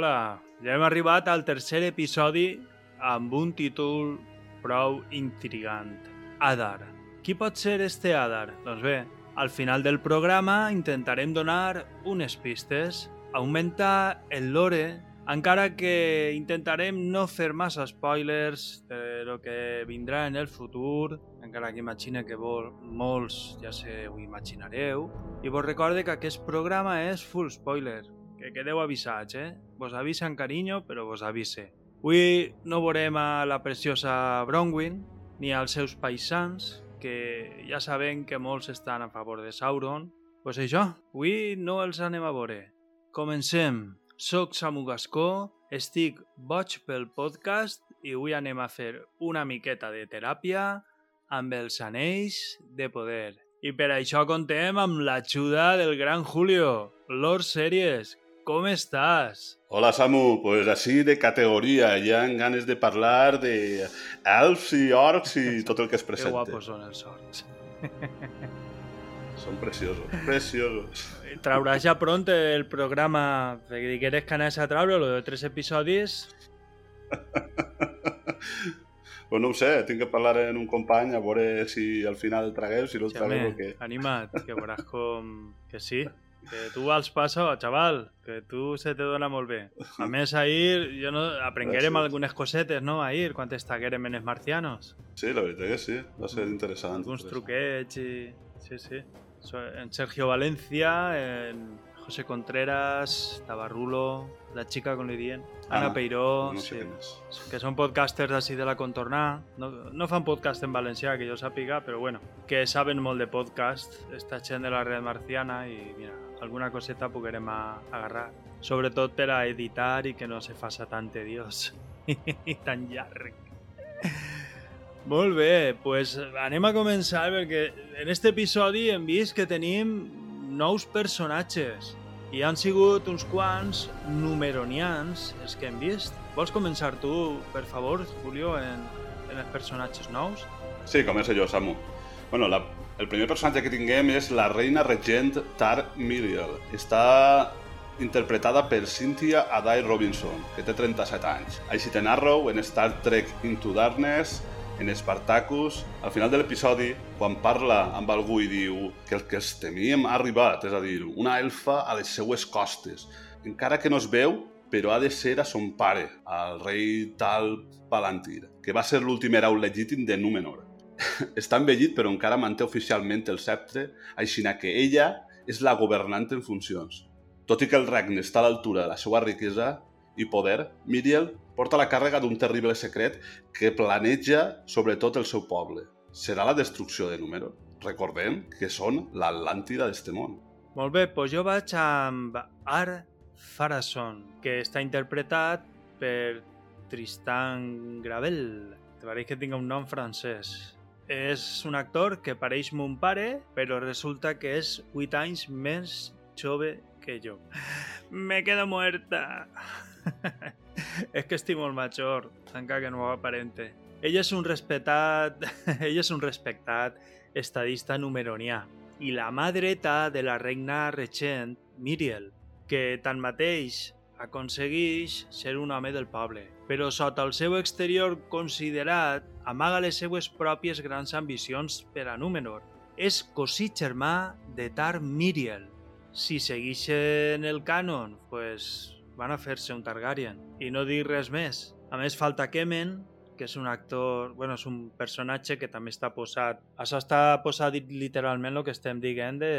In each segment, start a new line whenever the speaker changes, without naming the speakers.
Hola, ja hem arribat al tercer episodi amb un títol prou intrigant. Adar. Qui pot ser este Adar? Doncs bé, al final del programa intentarem donar unes pistes, augmentar el lore, encara que intentarem no fer massa spoilers de lo que vindrà en el futur, encara que imagine que vol, molts ja se ho imaginareu, i vos recorde que aquest programa és full spoiler, que quedeu avisats, eh? Vos avisen carinyo, però vos avise. Avui no veurem a la preciosa Bronwyn, ni als seus paisans, que ja sabem que molts estan a favor de Sauron. Pues això, avui no els anem a veure. Comencem. Soc Samu Gascó, estic boig pel podcast i avui anem a fer una miqueta de teràpia amb els anells de poder. I per això contem amb l'ajuda del gran Julio, Lord Series. Com estàs?
Hola Samu, pues así de categoria, ja han ganes de parlar de elfs i orcs i tot el que es
Que
presenta.
guapos són els orcs.
Són preciosos, preciosos.
Trauràs ja pront el programa de digueres que anaves a traure, lo de tres episodis.
pues no ho sé, tinc que parlar amb un company a veure si al final el tragueu, si no el tragueu o què.
anima't, que veuràs com... Que sí, que tu vals passo, xaval, que tu se te dona molt bé. A més, ahir jo no, aprenguérem
Gràcies.
algunes cosetes, no, ahir, quan estaguérem en els marcianos.
Sí, la veritat que sí, va ser interessant.
Alguns truquets i... Sí, sí. En Sergio Valencia, en José Contreras, Tabarrulo, la chica con li dient, Ana
Ana,
Peiró,
No sé
sí. que són podcasters així de la contornà. No, no fan podcast en valencià, que jo sàpiga, però bueno, que saben molt de podcast, esta gent de la red marciana i mira, alguna coseta poguerem a, agarrar. Sobretot per a editar i que no se faça tan tediós i tan llarg. Molt bé, pues anem a començar perquè en este episodi hem vist que tenim nous personatges i han sigut uns quants numeronians els que hem vist. Vols començar tu, per favor, Julio, en, en els personatges nous?
Sí, començo jo, Samu. Bueno, la, el primer personatge que tinguem és la reina regent Tar Miriel. Està interpretada per Cynthia Adai Robinson, que té 37 anys. Així te narro en Star Trek Into Darkness, en Spartacus, al final de l'episodi, quan parla amb algú i diu que el que els temíem ha arribat, és a dir, una elfa a les seues costes. Encara que no es veu, però ha de ser a son pare, al rei Tal Palantir, que va ser l'últim hereu legítim de Númenor. Està envellit, però encara manté oficialment el sceptre, així que ella és la governant en funcions. Tot i que el regne està a l'altura de la seva riquesa i poder, Miriel porta la càrrega d'un terrible secret que planeja sobre tot el seu poble. Serà la destrucció de Númenor. Recordem que són l'Atlàntida d'este món.
Molt bé, doncs jo vaig amb Ar Farason, que està interpretat per Tristan Gravel. Pareix que tinga un nom francès. És un actor que pareix mon pare, però resulta que és 8 anys més jove que jo. Me quedo muerta. és que estic molt major, encara que no ho aparente. Ell és un respectat, ell és un respectat estadista numeronià i la mà dreta de la reina regent, Miriel, que tanmateix aconsegueix ser un home del poble, però sota el seu exterior considerat amaga les seues pròpies grans ambicions per a Númenor. És cosí germà de Tar Miriel. Si segueixen el cànon, pues, van a fer-se un Targaryen. I no dir res més. A més, falta Kemen, que és un actor, bueno, és un personatge que també està posat... Això està posat literalment el que estem dient de,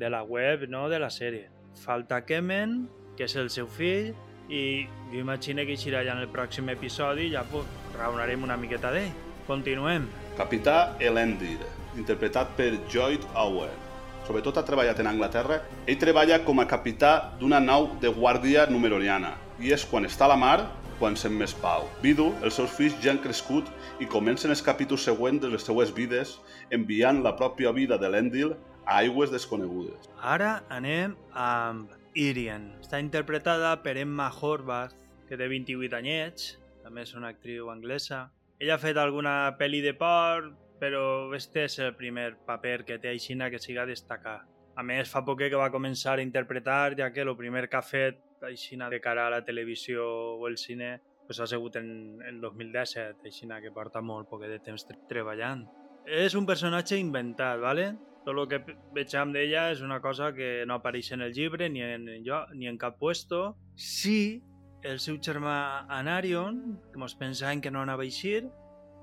de la web, no?, de la sèrie. Falta Kemen, que és el seu fill, i jo imagino que eixirà ja en el pròxim episodi ja pues, raonarem una miqueta d'ell. Continuem.
Capità Elendir, interpretat per Lloyd Owen. Sobretot ha treballat en Anglaterra. Ell treballa com a capità d'una nau de guàrdia numeroniana i és quan està a la mar quan sent més pau. Vidu, els seus fills ja han crescut i comencen els capítols següents de les seues vides enviant la pròpia vida de l'Endil a aigües desconegudes.
Ara anem amb Irien. Està interpretada per Emma Horvath, que té 28 anyets, també és una actriu anglesa. Ella ha fet alguna pel·li de por, però este és el primer paper que té aixina que siga destacar. A més, fa poc que va començar a interpretar, ja que el primer que ha fet així de cara a la televisió o el cine pues ha sigut en, en 2017, així que porta molt poc de temps treballant. És un personatge inventat, ¿vale? Tot el que veiem d'ella és una cosa que no apareix en el llibre ni en, jo, ni en cap puesto. Sí, el seu germà Anarion, que mos pensàvem que no anava a eixir,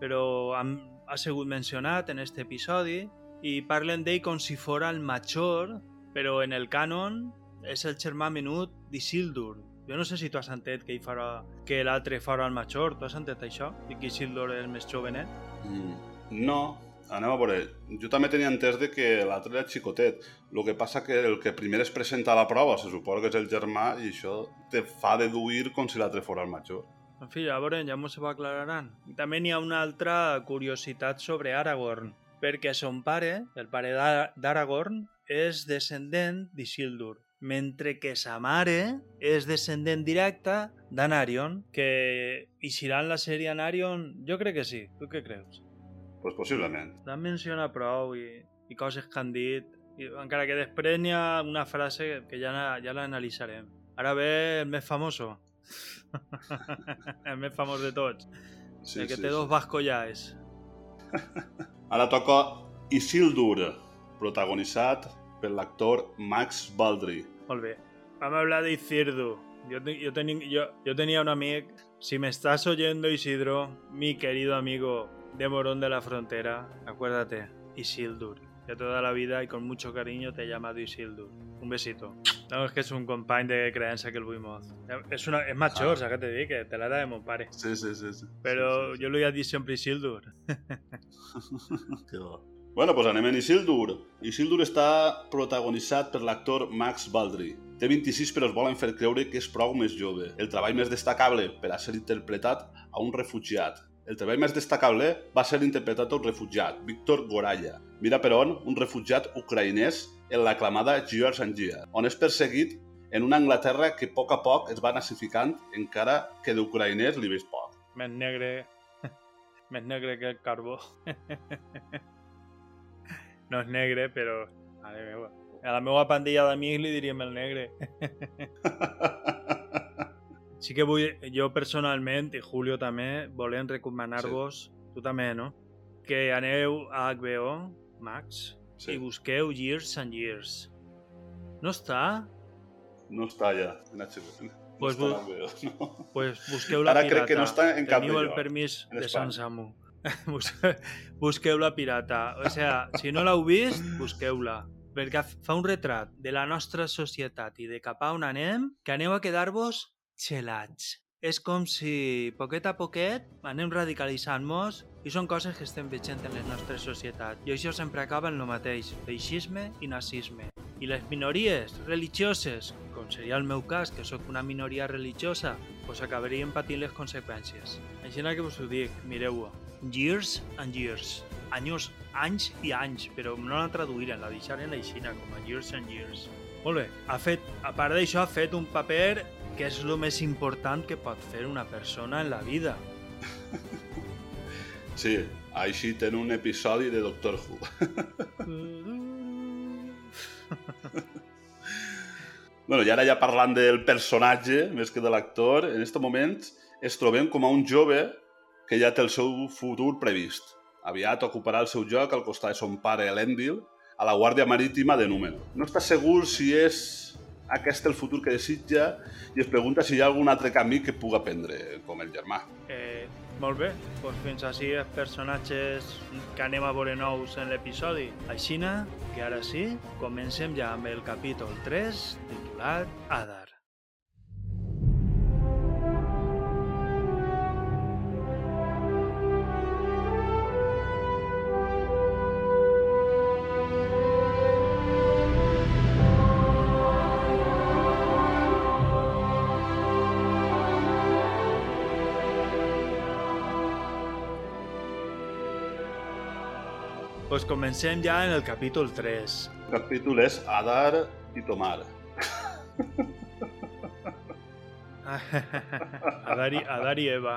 però han, ha sigut mencionat en aquest episodi i parlen d'ell com si fora el major, però en el canon és el germà menut d'Isildur. Jo no sé si tu has sentit que, farà, que l'altre farà el major, tu has sentit això? I que Isildur és el més jovenet?
Mm, no, anem a veure. Jo també tenia entès de que l'altre era xicotet. El que passa que el que primer es presenta a la prova se suposa que és el germà i això te fa deduir com si l'altre fora el major.
En fi, ja veurem, ja m'ho aclararan. També n'hi ha una altra curiositat sobre Aragorn, perquè son pare, el pare d'Aragorn, és descendent d'Isildur, mentre que sa mare és descendent directa d'Anarion, que eixirà en la sèrie Anarion, jo crec que sí. Tu què creus?
Pues possiblement.
L'han mencionat prou i, i coses que han dit, i, encara que després n'hi ha una frase que ja, ja l'analitzarem. Ara ve el més famoso. El més famós de tots. Sí, el que sí, té sí. dos bascollaes.
Ara toca Isildur, protagonitzat per l'actor Max Baldry.
Molt bé. Vam hablar d'Isildur. Yo, yo, teni, yo, yo tenía un amigo, si me estás oyendo Isidro, mi querido amigo, de Morón de la Frontera, acuérdate, Isildur. Que toda la vida y con mucho cariño te he llamado Isildur. Un besito. No, es que es un compañero de creencia que el Buimoz. Es, una, es macho, ah. o sea, que te di, que te la da de mon pare.
Sí, sí, sí. sí.
Pero
sí, sí.
yo lo he dit siempre Isildur.
Qué bo. Bueno, doncs anem en Isildur. Isildur està protagonitzat per l'actor Max Baldry. Té 26 però es volen fer creure que és prou més jove. El treball més destacable per a ser interpretat a un refugiat, el treball més destacable va ser interpretat un refugiat, Víctor Goralla. Mira per on, un refugiat ucraïnès en l'aclamada George and Gia, on és perseguit en una Anglaterra que a poc a poc es va nazificant encara que d'ucraïnès li veig poc.
Més negre, més negre que el carbó. no és negre, però... Mare meva. A la meva pandilla d'amics li diríem el negre. Sí que vull, jo personalment, i Julio també, volem recomanar-vos, sí. tu també, no? Que aneu a HBO, Max, sí. i busqueu Years and Years. No està?
No està ja, en HBO.
Pues,
no
bu no. pues busqueu la
Ara
pirata.
crec que no està en cap
Teniu el permís de Sant Samu. busqueu la pirata. O sea, si no l'heu vist, busqueu-la perquè fa un retrat de la nostra societat i de cap a on anem, que aneu a quedar-vos gelats. És com si, poquet a poquet, anem radicalitzant-nos i són coses que estem veient en la nostra societat. I això sempre acaba en el mateix, feixisme i nazisme. I les minories religioses, com seria el meu cas, que sóc una minoria religiosa, pues acabarien patint les conseqüències. Així que us ho dic, mireu-ho. Years and years. Anys, anys i anys, però no la traduïren, la deixaren aixina, com a years and years. Molt bé, ha fet, a part d'això, ha fet un paper que és el més important que pot fer una persona en la vida.
Sí, així ten un episodi de Doctor Who. bueno, i ara ja parlant del personatge, més que de l'actor, en aquest moment es trobem com a un jove que ja té el seu futur previst. Aviat ocuparà el seu lloc al costat de son pare Elendil a la Guàrdia Marítima de Númenor. No està segur si és aquest el futur que desitja i es pregunta si hi ha algun altre camí que puga prendre, com el germà.
Eh, molt bé, doncs fins així els personatges que anem a veure nous en l'episodi. Aixina, que ara sí, comencem ja amb el capítol 3, titulat Adar. Comencem ja en el capítol 3.
El capítol és Adar i Tomar.
Adar, i, Adar i Eva.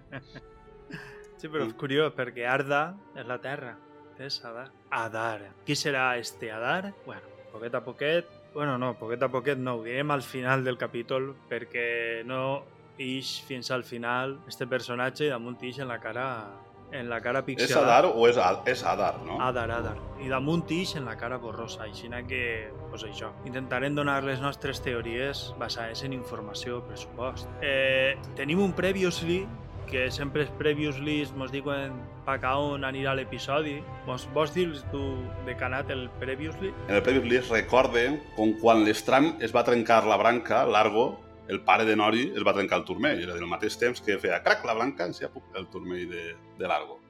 sí, però és curiós, perquè Arda és la terra. És Adar. Adar. Qui serà este Adar? Bueno, poquet a poquet Bueno, no, poquet a poquet no, ho direm al final del capítol perquè no ix fins al final este personatge i damunt ix en la cara en la cara
És
pixelada.
Adar o és, és Adar, no?
Adar, Adar. I damunt ix en la cara borrosa, així que, pues això, intentarem donar les nostres teories basades en informació, per supost. Eh, tenim un previously, que sempre és previously, mos diuen pa ca on anirà l'episodi. Mos vols dir tu de què ha anat el previously?
En el Previous List recorde com quan l'Estram es va trencar la branca, Largo, el pare de Nori, es va trencar el turmell. Era del mateix temps que feia crac la branca, ens el turmell de, de Largo.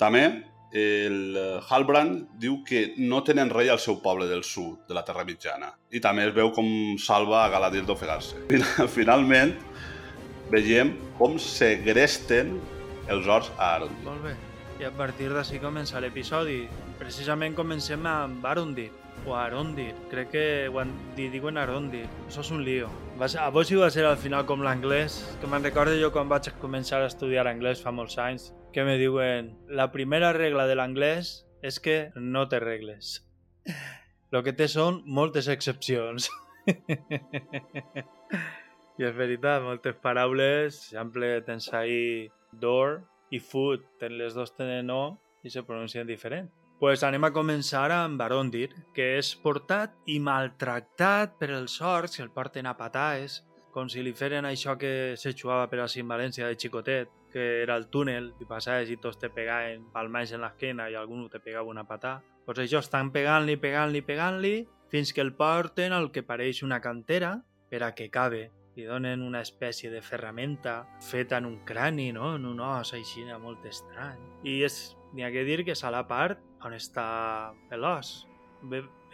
També el eh, Halbrand diu que no tenen rei al seu poble del sud, de la Terra Mitjana. I també es veu com salva a Galadriel d'ofegar-se. Final- Finalment, veiem com segresten els horts a Arondil.
Molt bé. I a partir d'ací comença l'episodi. Precisament comencem amb Arondir, o Arondir. Crec que dit, diuen Arondir. Això és un lío. Va ser, a vos si va ser al final com l'anglès, que me'n recordo jo quan vaig començar a estudiar anglès fa molts anys, que me diuen la primera regla de l'anglès és que no té regles. Lo que té són moltes excepcions. I és veritat, moltes paraules, exemple, tens ahí door i food, les dos tenen o i se pronuncien diferent. Pues anem a començar amb Barondir, que és portat i maltractat per els orcs que el porten a pataes, com si li feren això que se jugava per a València de xicotet, que era el túnel, i passaves i tots te pegaven palmais en l'esquena i algú te pegava una patà. Pues això, estan pegant-li, pegant-li, pegant-li, fins que el porten al que pareix una cantera per a que cabe. Li donen una espècie de ferramenta feta en un crani, no? en un os així molt estrany. I és, n'hi ha que dir que és a la part on està l'os.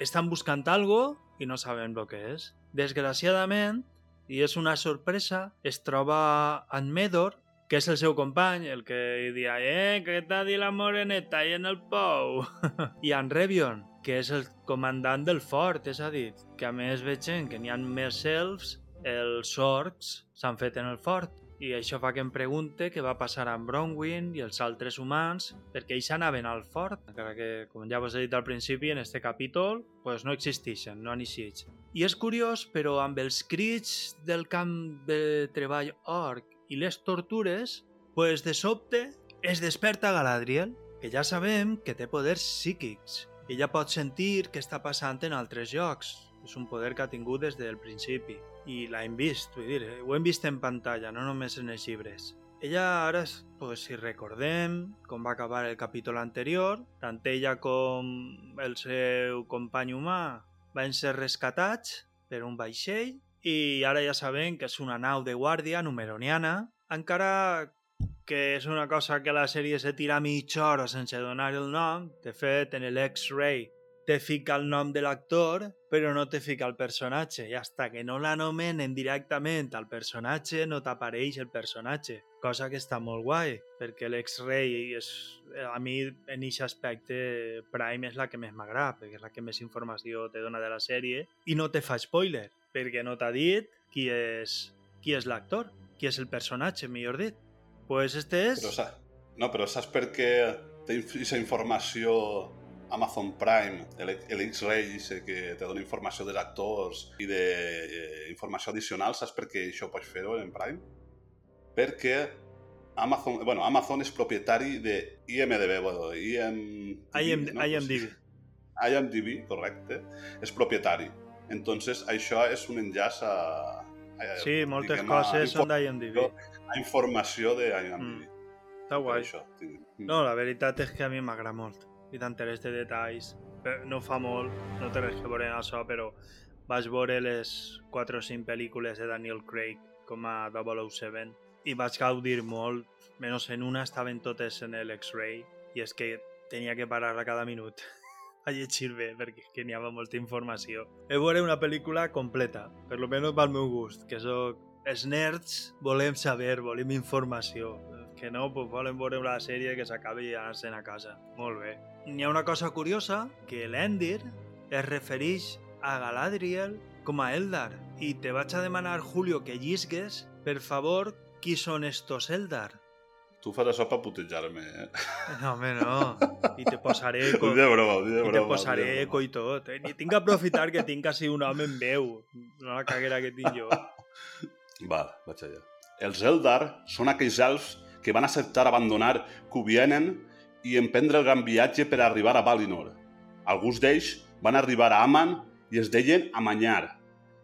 Estan buscant algo i no saben el que és. Desgraciadament, i és una sorpresa, es troba en Medor, que és el seu company, el que dia, eh, què t'ha dit la moreneta i en el pou? I en Revion, que és el comandant del fort, és a dir, que a més veiem que n'hi ha més elfs, els orcs s'han fet en el fort. I això fa que em pregunte què va passar amb Bronwyn i els altres humans, perquè ells anaven al fort, encara que, com ja vos he dit al principi, en este capítol, pues no existeixen, no han eixit. I és curiós, però amb els crits del camp de treball orc i les tortures, pues de sobte es desperta Galadriel, que ja sabem que té poders psíquics. Ella pot sentir què està passant en altres llocs. És un poder que ha tingut des del principi. I l'hem vist, vull dir, ho hem vist en pantalla, no només en els llibres. Ella ara, pues, si recordem com va acabar el capítol anterior, tant ella com el seu company humà van ser rescatats per un vaixell i ara ja sabem que és una nau de guàrdia numeroniana, encara que és una cosa que la sèrie se tira mitja hora sense donar el nom. De fet, en l'X-Ray te fica el nom de l'actor, però no te fica el personatge. I hasta que no l'anomenen directament al personatge, no t'apareix el personatge. Cosa que està molt guai, perquè l'X-Ray és... A mi, en aquest aspecte, Prime és la que més m'agrada, perquè és la que més informació te dona de la sèrie, i no te fa spoiler, perquè no t'ha dit qui és, qui és l'actor, qui és el personatge, millor dit. Pues este és...
Però, sa- no, però saps per què aquesta informació Amazon Prime, el, el X-Ray, ese que te dona informació dels actors i de eh, informació addicional, saps per què això pots fer-ho en Prime? Perquè Amazon, bueno, Amazon és propietari de IMDB, bueno, IM...
IM,
no?
IMDb.
IMDb, correcte, és propietari. Entonces, això és un enllaç a... a
Sí, moltes
diguem,
coses són d'IMDb.
a informació de IMDb.
Mm. Està guai.
Això, tinc-
No, la veritat és que a mi m'agrada molt. I t'enteres de detalls. Però No fa molt, no té res que veure això, però vaig veure les 4 o 5 pel·lícules de Daniel Craig com a 007 i vaig gaudir molt. Menys en una estaven totes en l'X-Ray i és que tenia que parar a cada minut a llegir bé perquè que n'hi havia molta informació. He veure una pel·lícula completa, per lo menos pel meu gust, que soc els nerds volem saber, volem informació. Que no, pues volen veure la sèrie que s'acabi i anar-se'n a casa. Molt bé. N'hi ha una cosa curiosa, que l'Endir es refereix a Galadriel com a Eldar. I te vaig a demanar, Julio, que llisgues, per favor, qui són estos Eldar.
Tu fas això per putejar-me, eh?
No, home, no. I te posaré eco.
de broma, dic de
I
broma.
te posaré
de
eco i tot. Eh? I tinc que aprofitar que tinc quasi un home en veu. No la caguera que tinc jo.
Val, vaig allà. Els Eldar són aquells elfs que van acceptar abandonar Cubienen i emprendre el gran viatge per arribar a Valinor. Alguns d'ells van arribar a Aman i es deien Amanyar,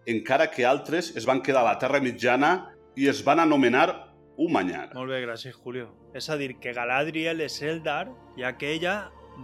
encara que altres es van quedar a la Terra Mitjana i es van anomenar Umanyar.
Molt bé, gràcies, Julio. És a dir, que Galadriel és Eldar, ja que ella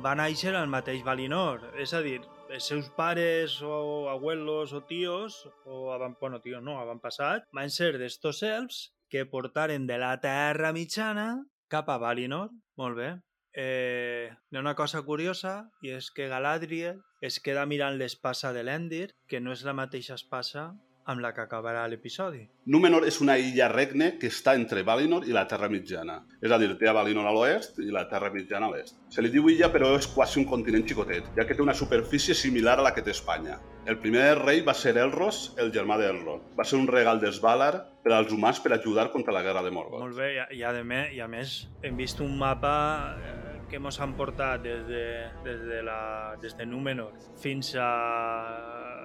va néixer al mateix Valinor. És a dir, els seus pares o abuelos o tios, o avant, bueno, tios no, avantpassat, van ser d'estos elfs que portaren de la Terra Mitjana cap a Valinor. Molt bé. Eh, hi ha una cosa curiosa i és que Galadriel es queda mirant l'espasa de l'Endir, que no és la mateixa espasa amb la que acabarà l'episodi.
Númenor és una illa regne que està entre Valinor i la Terra Mitjana. És a dir, té a Valinor a l'oest i la Terra Mitjana a l'est. Se li diu illa, però és quasi un continent xicotet, ja que té una superfície similar a la que té Espanya. El primer rei va ser Elros, el germà d'Elrond. Va ser un regal dels Valar per als humans per ajudar contra la guerra de Morgoth.
Molt bé, i, i, a, més, i a més hem vist un mapa eh, que ens han portat des de, des de, la, des de Númenor fins a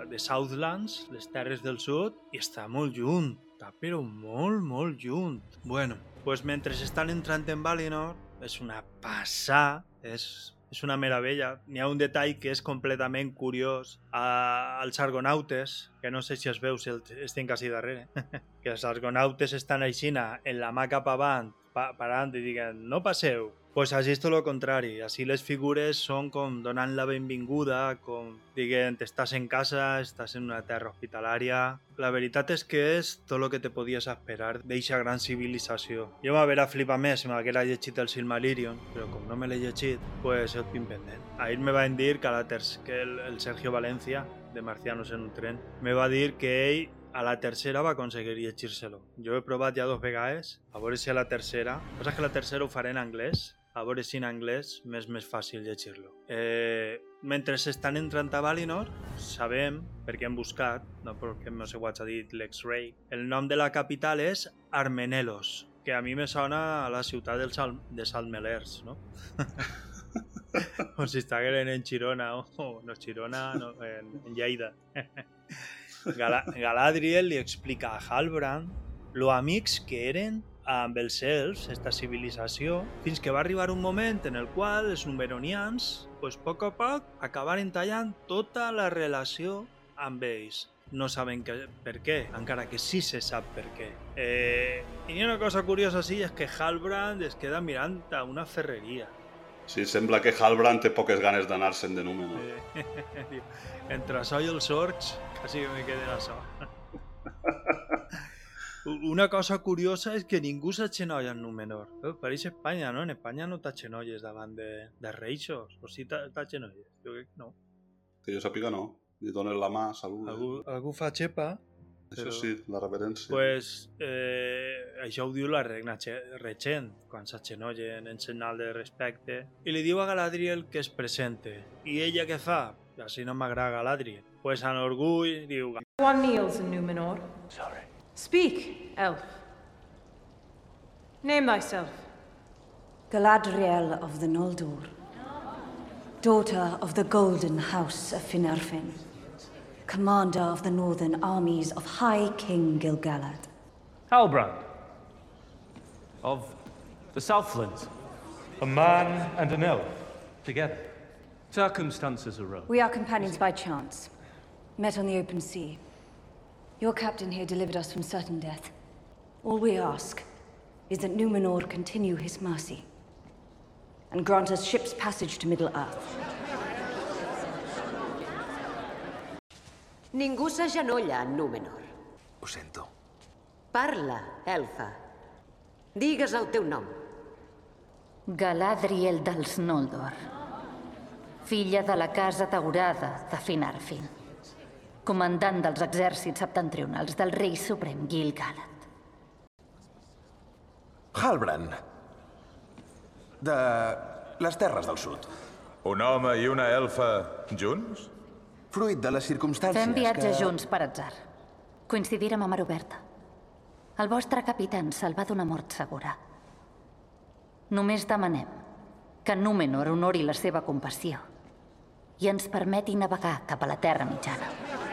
The Southlands, les terres del sud, i està molt lluny, està però molt, molt lluny. Bueno, pues mentre estan entrant en Valinor, és una passà, és, és una meravella. N'hi ha un detall que és completament curiós. A, als argonautes, que no sé si es veu, si el, estem quasi darrere, que els argonautes estan aixina en la mà cap avant, pa, parant i diguen, no passeu. Pues així és tot el contrari. Així les figures són com donant la benvinguda, com diguen, estàs en casa, estàs en una terra hospitalària... La veritat és que és tot el que te podies esperar d'eixa gran civilització. Jo m'haver flipar més si m'haguera llegit el Silmarillion, però com no me l'he llegit, pues el tinc pendent. Ahir me van dir que, a que el, Sergio Valencia, de Marcianos en un tren, me va dir que ell a la tercera va aconseguir llegir-se-lo. Jo he provat ja dos vegades, a veure si a la tercera... Passa que la tercera ho faré en anglès, a veure si en anglès m'és més fàcil llegir-lo. Eh, mentre s'estan entrant a Valinor, sabem, perquè hem buscat, no perquè no sé what ha dit l'X-Ray, el nom de la capital és Armenelos, que a mi me sona a la ciutat dels Sal de Salmelers, no? o si estigueren en Girona, o oh, no, Girona, no, en, en Lleida. Gala Galadriel li explica a Halbrand lo amics que eren amb els elfs, esta civilització, fins que va arribar un moment en el qual els numeronians, pues, poc a poc, acabaren tallant tota la relació amb ells. No saben que, per què, encara que sí se sap per què. Eh, I una cosa curiosa sí és que Halbrand es queda mirant a una ferreria.
Sí, sembla que Halbrand té poques ganes d'anar-se'n de Númenor.
Eh, entre això i els orcs, quasi que me queden això. Una cosa curiosa és que ningú s'aixenolla en Númenor. Pareix Espanya, no? En Espanya no t'aixenolles davant de, de reixos. O sí t'aixenolles? Jo crec que no.
Que jo sàpiga no. Li dones la mà, salut.
Algú, algú fa xepa,
Això
però-
sí, la reverència.
pues, eh, això ho diu la regna Che- regent, quan s'aixenollen en senyal de respecte, i li diu a Galadriel que es presente. I ella què fa? Així no m'agrada Galadriel. Pues en orgull diu
One kneels in Numenor. Sorry. Speak, elf. Name thyself.
Galadriel of the Noldor, daughter of the Golden House of Finarfin, commander of the northern armies of High King Gilgalad.
Halbrand. Of the Southlands.
A man and an elf, together.
Circumstances arose.
We are companions by chance, met on the open sea. Your captain here delivered us from certain death. All we ask is that Numenor continue his mercy and grant us ship's passage to Middle-earth.
Ningú s'agenolla en Númenor.
Ho sento.
Parla, elfa. Digues el teu nom.
Galadriel dels Noldor. Filla de la casa daurada de Finarfin. Comandant dels exèrcits septentrionals del rei suprem Gil-galad.
Halbrand. De les terres del sud.
Un home i una elfa junts?
Fruit de les circumstàncies
Fem viatge
que...
junts per atzar. Coincidirem a mar oberta. El vostre capità ens salva d'una mort segura. Només demanem que Númenor honori la seva compassió i ens permeti navegar cap a la Terra Mitjana.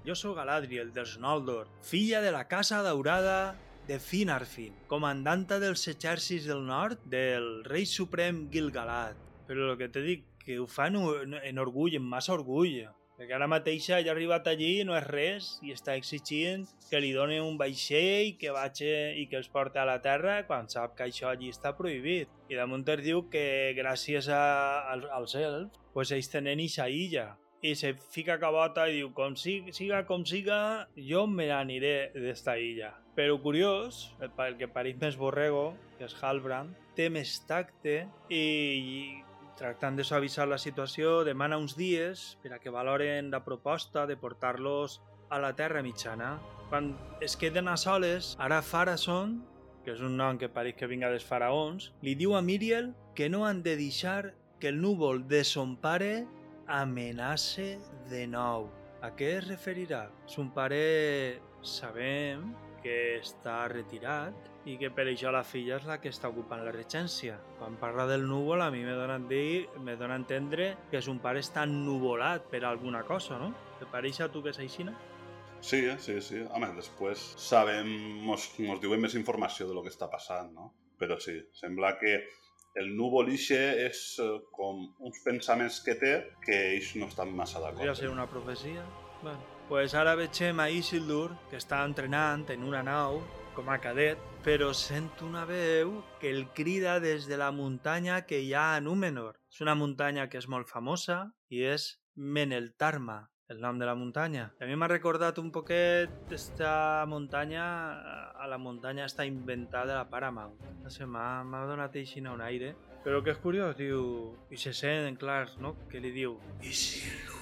Jo sóc Galadriel dels Noldor, filla de la Casa Daurada de Finarfin, comandanta dels exèrcits del nord del rei suprem Gil-galad. Però el que t'he dit, que ho fan en orgull, en massa orgull. Perquè ara mateix ja ha arribat allí, no és res, i està exigint que li doni un vaixell que vagi i que els porti a la terra quan sap que això allí està prohibit. I damunt es diu que gràcies a, als, als elfs, pues ells tenen ixa illa i se fica cabota i diu com siga, siga com siga, jo me n'aniré d'esta illa. Però curiós, el, que pareix més borrego, que és Halbrand, té més tacte i tractant de suavitzar la situació, demana uns dies per a que valoren la proposta de portar-los a la Terra Mitjana. Quan es queden a soles, ara Farason, que és un nom que pareix que vinga dels faraons, li diu a Miriel que no han de deixar que el núvol de son pare amenace de nou. A què es referirà? Son pare sabem que està retirat i que per això la filla és la que està ocupant la regència. Quan parla del núvol, a mi me dona, dir, me dona a entendre que son pare està nuvolat per alguna cosa, no? Te pareix a tu que és així, no?
Sí, sí, sí. Home, després sabem, mos, mos diuen més informació de lo que està passant, no? Però sí, sembla que el núvol ixe és eh, com uns pensaments que té que ells no estan massa d'acord.
Podria ser una profecia. Bueno, pues ara veiem a Isildur, que està entrenant en una nau com a cadet, però sent una veu que el crida des de la muntanya que hi ha a Númenor. És una muntanya que és molt famosa i és Meneltarma, el nom de la muntanya. A mi m'ha recordat un poquet esta muntanya a la muntanya està inventada la Paramount. No sé, m'ha donat així un aire. Però que és curiós, diu... I se sent clar, no?, que li diu... Isildur.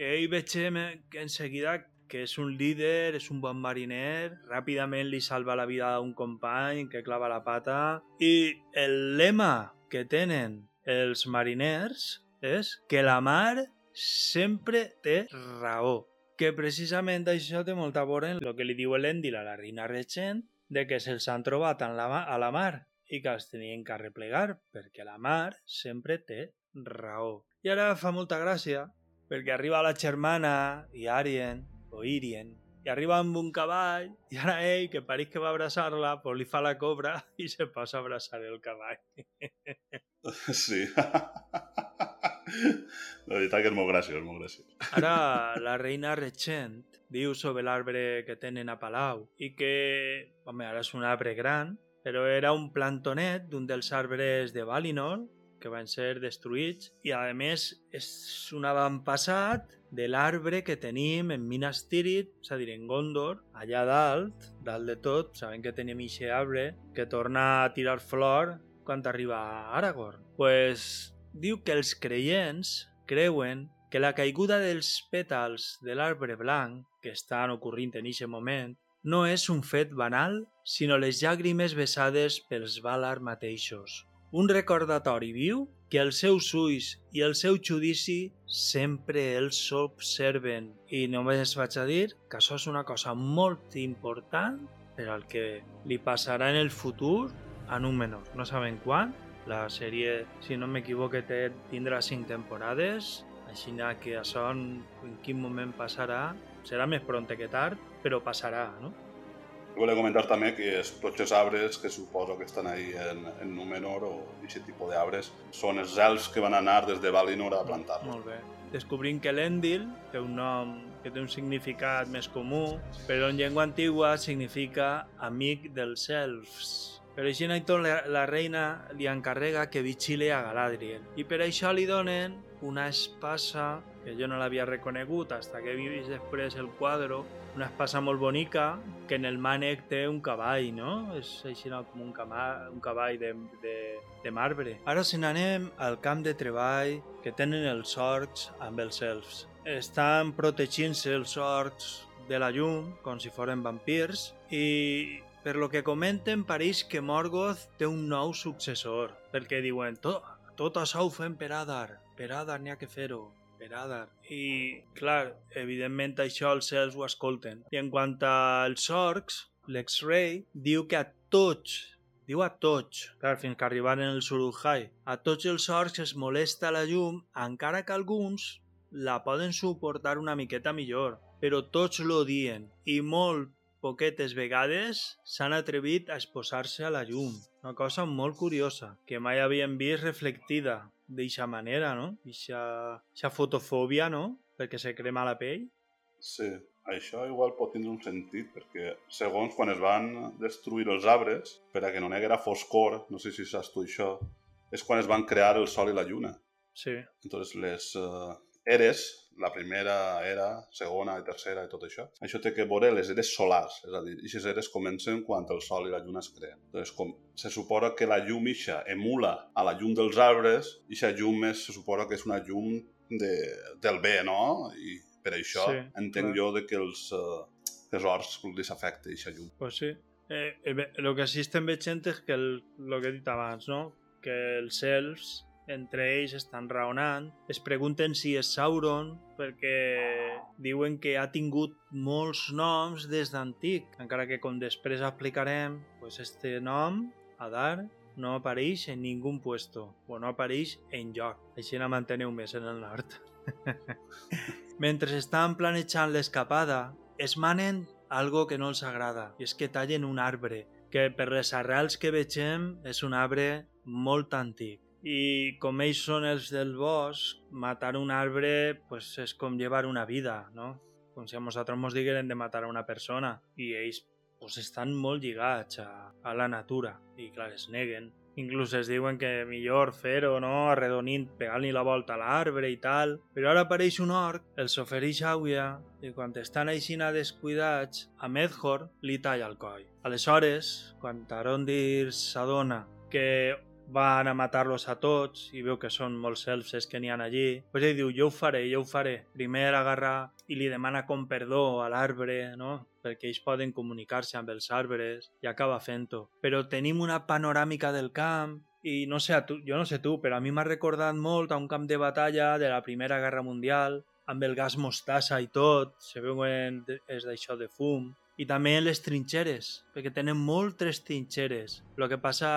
Ell veiem que en seguida que és un líder, és un bon mariner, ràpidament li salva la vida a un company que clava la pata i el lema que tenen els mariners és que la mar sempre té raó. Que precisament això té molta vora en el que li diu l'Endil a la reina regent de que se'ls han trobat en la, a la mar i que els tenien que arreplegar perquè la mar sempre té raó. I ara fa molta gràcia perquè arriba la germana i Arien o Irien i arriba amb un cavall i ara ell, que pareix que va abraçar-la, pues li fa la cobra i se posa a abraçar el cavall.
Sí. La veritat que és molt graciós, molt graciós.
Ara la reina regent diu sobre l'arbre que tenen a Palau i que, home, ara és un arbre gran, però era un plantonet d'un dels arbres de Valinor que van ser destruïts i a més és un avantpassat de l'arbre que tenim en Minas Tirith, és a dir, en Gondor, allà dalt, dalt de tot, sabem que tenim aquest arbre que torna a tirar flor quan arriba a Aragorn. pues, diu que els creients creuen que la caiguda dels pètals de l'arbre blanc que estan ocorrint en aquest moment no és un fet banal, sinó les llàgrimes vessades pels Valar mateixos. Un recordatori viu que els seus ulls i el seu judici sempre els observen. I només vaig a dir que això és una cosa molt important per al que li passarà en el futur a Númenor. No sabem quan. La sèrie, si no m'equivoque, tindrà cinc temporades, així que això en, en quin moment passarà serà més pronte que tard, però passarà, no?
Volia comentar també que es, tots els arbres que suposo que estan ahí en, en Númenor o aquest tipus d'arbres són els elfs que van anar des de Valinor a plantar-los.
Molt bé. Descobrim que l'Endil té un nom que té un significat més comú, però en llengua antigua significa amic dels elfs. Per així Naiton, la, la reina li encarrega que vigile a Galadriel i per això li donen una espasa que jo no l'havia reconegut hasta que he vist després el quadre una espasa molt bonica que en el mànec té un cavall, no? És així no, com un, cama, un cavall de, de, de marbre. Ara se n'anem al camp de treball que tenen els orcs amb els elfs. Estan protegint-se els orcs de la llum, com si foren vampirs, i per lo que comenten pareix que Morgoth té un nou successor, perquè diuen tot, tot això ho fem per Adar, per Adar n'hi ha que fer-ho, per Adar. I, clar, evidentment això els cels ho escolten. I en quant als orcs, l'ex-rei diu que a tots, diu a tots, clar, fins que arribaren els Urujai, a tots els orcs es molesta la llum, encara que alguns la poden suportar una miqueta millor, però tots l'odien i molt poquetes vegades s'han atrevit a exposar-se a la llum. Una cosa molt curiosa, que mai havien vist reflectida d'eixa manera, no? Eixa fotofòbia, no? Perquè se crema la pell.
Sí, això igual pot tindre un sentit, perquè segons quan es van destruir els arbres, per a que no n'hi foscor, no sé si saps tu això, és quan es van crear el sol i la lluna.
Sí.
Entonces les uh, eres, la primera era, segona i tercera i tot això, això té que veure les eres solars, és a dir, aquestes eres comencen quan el sol i la lluna es creen. Entonces, com se suposa que la llum ixa emula a la llum dels arbres, i aquesta llum és, se suposa que és una llum de, del bé, no? I per això sí, entenc clar. jo de que els, uh, els horts els afecta aquesta llum.
Pues sí. Eh, eh, el que sí estem veient és que el, el que he dit abans, no? que els elfs entre ells estan raonant, es pregunten si és Sauron perquè diuen que ha tingut molts noms des d'antic, encara que com després explicarem, pues este nom, Adar, no apareix en ningú puesto, o no apareix en lloc. Així la manteneu més en el nord. Mentre estan planejant l'escapada, es manen algo que no els agrada, i és que tallen un arbre, que per les arrels que vegem és un arbre molt antic i com ells són els del bosc, matar un arbre pues, és com llevar una vida, no? Com si a nosaltres ens digueren de matar a una persona i ells pues, estan molt lligats a, a la natura i clar, es neguen. Inclús es diuen que millor fer-ho, no? Arredonint, pegant-li la volta a l'arbre i tal. Però ara apareix un orc, els ofereix aigua i quan estan aixina descuidats, a Medhor li talla el coll. Aleshores, quan Tarondir s'adona que van a matar-los a tots i veu que són molts elfs que n'hi ha allí, pues ell diu, jo ho faré, jo ho faré. Primer agarra i li demana com perdó a l'arbre, no? perquè ells poden comunicar-se amb els arbres i acaba fent-ho. Però tenim una panoràmica del camp i no sé, tu, jo no sé tu, però a mi m'ha recordat molt a un camp de batalla de la Primera Guerra Mundial, amb el gas mostassa i tot, se veuen és d'això de fum, i també les trinxeres, perquè tenen moltes trinxeres. El que passa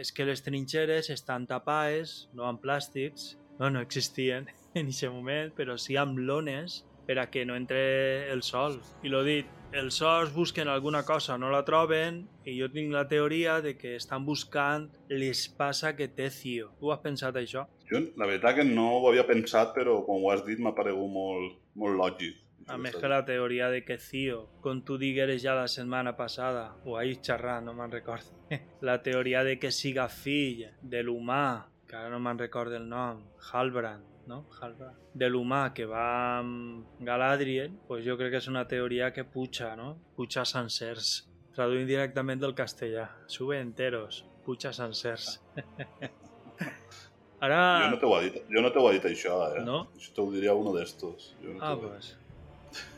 és que les trinxeres estan tapades, no amb plàstics, no, no existien en aquest moment, però sí amb lones per a que no entre el sol. I l'ho dit, els sols busquen alguna cosa, no la troben, i jo tinc la teoria de que estan buscant l'espasa que té Cio. Tu has pensat això?
Jo, la veritat que no ho havia pensat, però quan ho has dit m'ha paregut molt, molt lògic.
A que la teoria de que Cio, com tu digueres ja la setmana passada, o ahir xerrant, no me'n recordo, la teoria de que siga fill de l'humà, que ara no me'n recordo el nom, Halbrand, no? Halbrand, de l'humà que va amb Galadriel, pues jo crec que és una teoria que puja, no? Puja sencers. Traduint directament del castellà. Sube enteros, puja sencers. Ara...
Jo no t'ho he dit, jo no t'ho he dit això, eh?
No?
Això t'ho diria uno d'estos. No
ah, pues...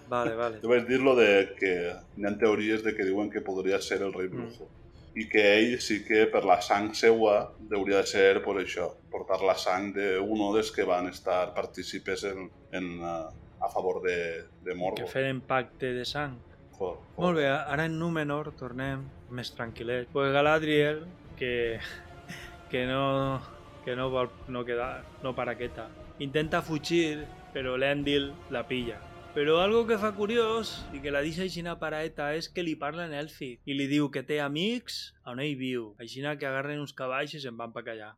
Vale, vale.
Jo vaig dir-lo de que hi ha teories de que diuen que podria ser el rei Brujo. Mm. I que ell sí que per la sang seua hauria de ser per això, portar la sang d'un dels que van estar partícipes en, en, uh, a favor de, de Morgoth.
Que feren pacte de sang.
Joder, joder.
Molt bé, ara en Númenor tornem més tranquil·let. Pues Galadriel, que, que no, que no vol no quedar, no paraqueta. Intenta fugir, però l'Endil la pilla però algo que fa curiós i que la deixa aixina paraeta és que li parla en èlfic i li diu que té amics on ell viu, aixina que agarren uns cavalls i se'n van pa callar.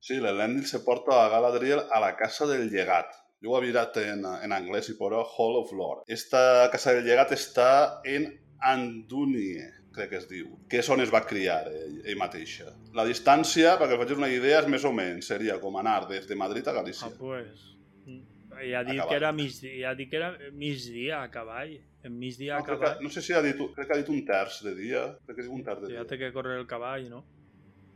Sí, l'Elendil se porta a Galadriel a la casa del llegat. Jo ho he mirat en, en anglès i posa Hall of Lord. Esta casa del llegat està en Andunie, crec que es diu, que és on es va criar ell, ell mateixa. La distància, perquè facis una idea, és més o menys, seria com anar des de Madrid a Galícia.
Ah, pues... I ha dit que era migdia, ha dit que era migdia a cavall. En migdia
no,
a cavall.
Que, no sé si ha dit, crec que ha dit un terç de dia. Crec que és un terç de
dia.
Ja
té que córrer el cavall, no?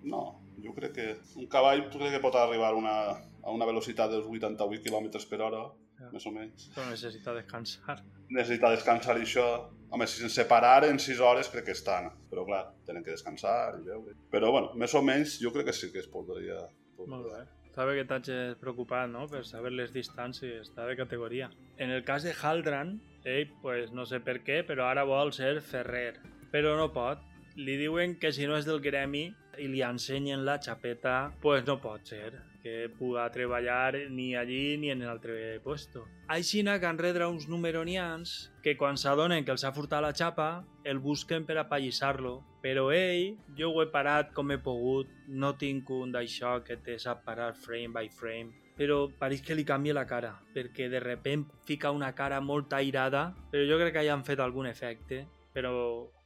No, jo crec que un cavall crec que pot arribar una, a una velocitat dels 88 km per hora, ja. més o menys.
Però necessita descansar.
Necessita descansar i això... Home, si sense parar en 6 hores crec que estan, però clar, tenen que descansar i veure. Però bueno, més o menys jo crec que sí que es podria... podria.
Molt bé. Sabe que t'haig preocupat, no?, per saber les distàncies, està de categoria. En el cas de Haldran, ell, pues, no sé per què, però ara vol ser ferrer. però no pot. Li diuen que si no és del gremi i li ensenyen la xapeta, pues no pot ser que puga treballar ni allí ni en l'altre puesto. Aixina que enredra uns numeronians que quan s'adonen que els ha furtat la xapa, el busquen per apallissar-lo. Però ell, jo ho he parat com he pogut, no tinc un d'això que te sap parar frame by frame, però pareix que li canvia la cara, perquè de repent fica una cara molt airada, però jo crec que ja han fet algun efecte, però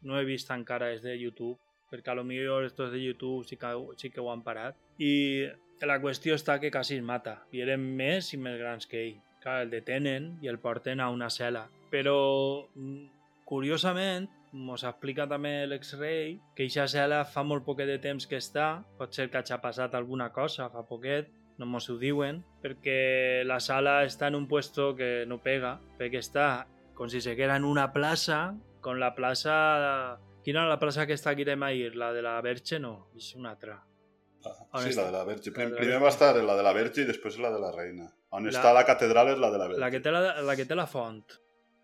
no he vist encara és de YouTube, perquè a lo millor estos de YouTube sí que, sí que ho han parat. I la qüestió està que quasi es mata, i eren més i més grans que ell. Clar, el detenen i el porten a una cel·la. Però, mm, curiosament, mos explica també l'ex-rei que eixa cel·la fa molt poquet de temps que està, pot ser que hagi passat alguna cosa fa poquet, no mos ho diuen, perquè la sala està en un puesto que no pega, perquè està com si se queda en una plaça, con la plaça... Quina era la plaça que està aquí de Mair? La de la Verge? No, és una altra. On
Sí,
està?
la de la Verge.
La de la
Primer va estar la de la Verge i després la de la Reina. On
La-
està la catedral és la de la Verge.
La que té la, la, que té la font.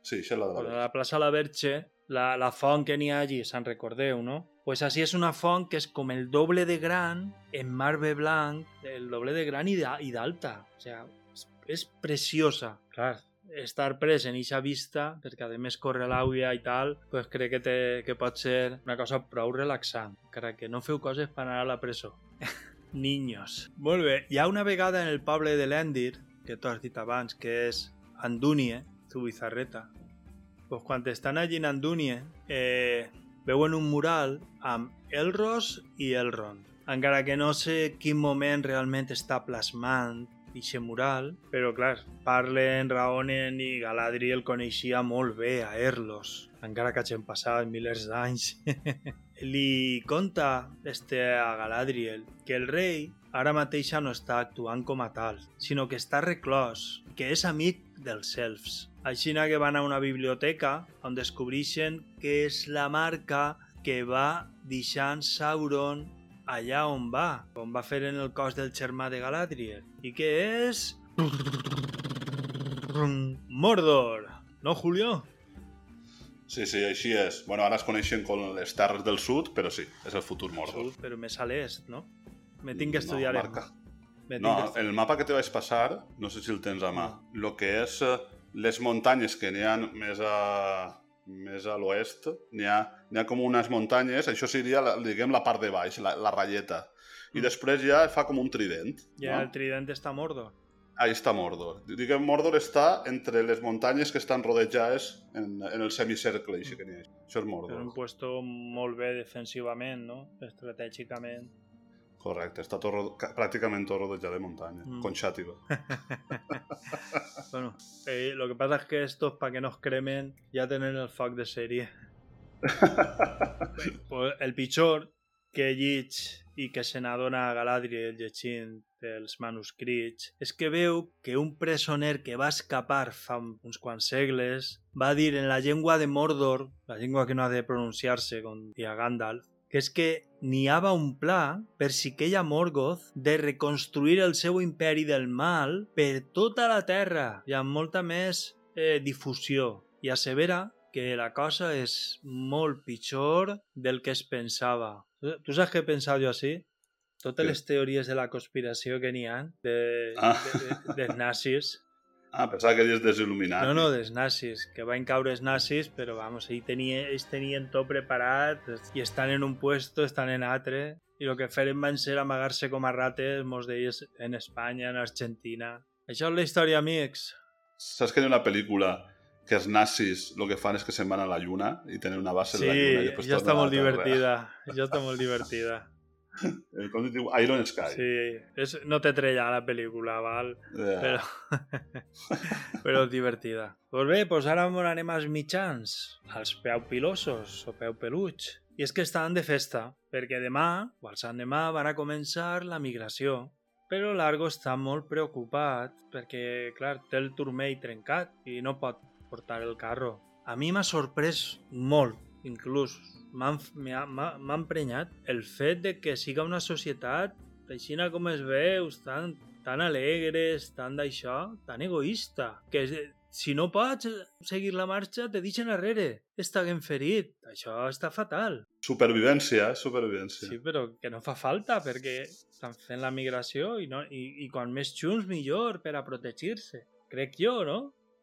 Sí, això és la de la Verge.
la plaça La Verge, la, la font que n'hi allí, se'n recordeu, no? Pues així és una font que és com el doble de gran, en marbre blanc, el doble de gran i d'a- i d'alta. O és, és preciosa. Clar, estar pres en eixa vista, perquè a més corre l'àuia i tal, pues crec que, té, que pot ser una cosa prou relaxant, encara que no feu coses per anar a la presó. Niños. Molt bé, hi ha una vegada en el poble de l'Endir, que tu has dit abans, que és Andúnie, Zubizarreta. Pues quan estan allí en Andúnie, eh, veuen un mural amb Elros i Elrond. Encara que no sé quin moment realment està plasmant aquest mural, però clar, parlen, raonen i Galadriel coneixia molt bé a Erlos, encara que hagin passat milers d'anys. Li conta este a Galadriel que el rei ara mateix no està actuant com a tal, sinó que està reclòs, que és amic dels elfs. Així que van a una biblioteca on descobreixen que és la marca que va deixant Sauron allà on va, on va fer en el cos del germà de Galadriel. I que és... Mordor! No, Julio?
Sí, sí, així és. Bueno, ara es coneixen com les terres del sud, però sí, és el futur Mordor.
Sud, però més a l'est, no? Me tinc que estudiar...
No, marca.
Me
No,
tinc que...
el mapa que te vaig passar, no sé si el tens a mà, lo que és eh, les muntanyes que n'hi ha més a, més a l'oest, n'hi ha, ha com unes muntanyes, això seria, la, diguem, la part de baix, la, la ratlleta. I després ja fa com un trident.
Ja
no?
el trident està a Mordor.
Ahí està Mordor. Diguem, Mordor està entre les muntanyes que estan rodejades en, en el semicercle, així que n'hi ha. Això és
És un
Mordor.
puesto molt bé defensivament, no? Estratègicament.
Correcte, està tot, ro- ca- pràcticament tot rodejat de muntanya,
Mm.
con xàtiva.
Bueno, eh, lo que pasa es que estos, para que nos cremen, ya tienen el fuck de serie. pues el pitjor que llig i que se n'adona a Galadriel llegint els manuscrits és que veu que un presoner que va escapar fa uns quants segles va dir en la llengua de Mordor, la llengua que no ha de pronunciar-se com dia Gandalf, és que n'hi havia un pla per si queia Morgoth de reconstruir el seu imperi del mal per tota la terra i amb molta més eh, difusió. I assevera que la cosa és molt pitjor del que es pensava. Tu tu saps què he pensat jo així? Totes
Què?
les teories de la conspiració que n'hi ha de,
Ah.
de, de, dels nazis
Ah, pensava que eies desil·luminat.
no, no, dels nazis, que van caure els nazis, però vamos, ells, tenia, ells tenien tot preparat i estan en un puesto, estan en altre, i el que feren van ser amagar-se com a rates, molts d'ells en Espanya, en Argentina. Això és la història, amics.
Saps que hi ha una pel·lícula que els nazis el que fan és que se'n van a la lluna i tenen una base
Sí,
en la lluna després
ja està molt divertida. Ja està molt divertida.
Com es diu? Iron Sky.
Sí, és, no té trella la pel·lícula, val?
Ja.
Però, però divertida. Doncs bé, doncs ara anem als mitjans, als peu pilosos o peu peluig. I és que estan de festa, perquè demà, o al sant demà, van a començar la migració. Però Largo està molt preocupat perquè, clar, té el turmell trencat i no pot portar el carro. A mi m'ha sorprès molt, inclús. M'ha emprenyat el fet de que siga una societat així com es veu, tan, tan alegres, tan d'això, tan egoista, que si no pots seguir la marxa, te deixen arrere. Estàguen ferit. Això està fatal.
Supervivència, eh? Supervivència.
Sí, però que no fa falta, perquè estan fent la migració i, no, i, i quan més junts millor per a protegir-se. Crec jo, no?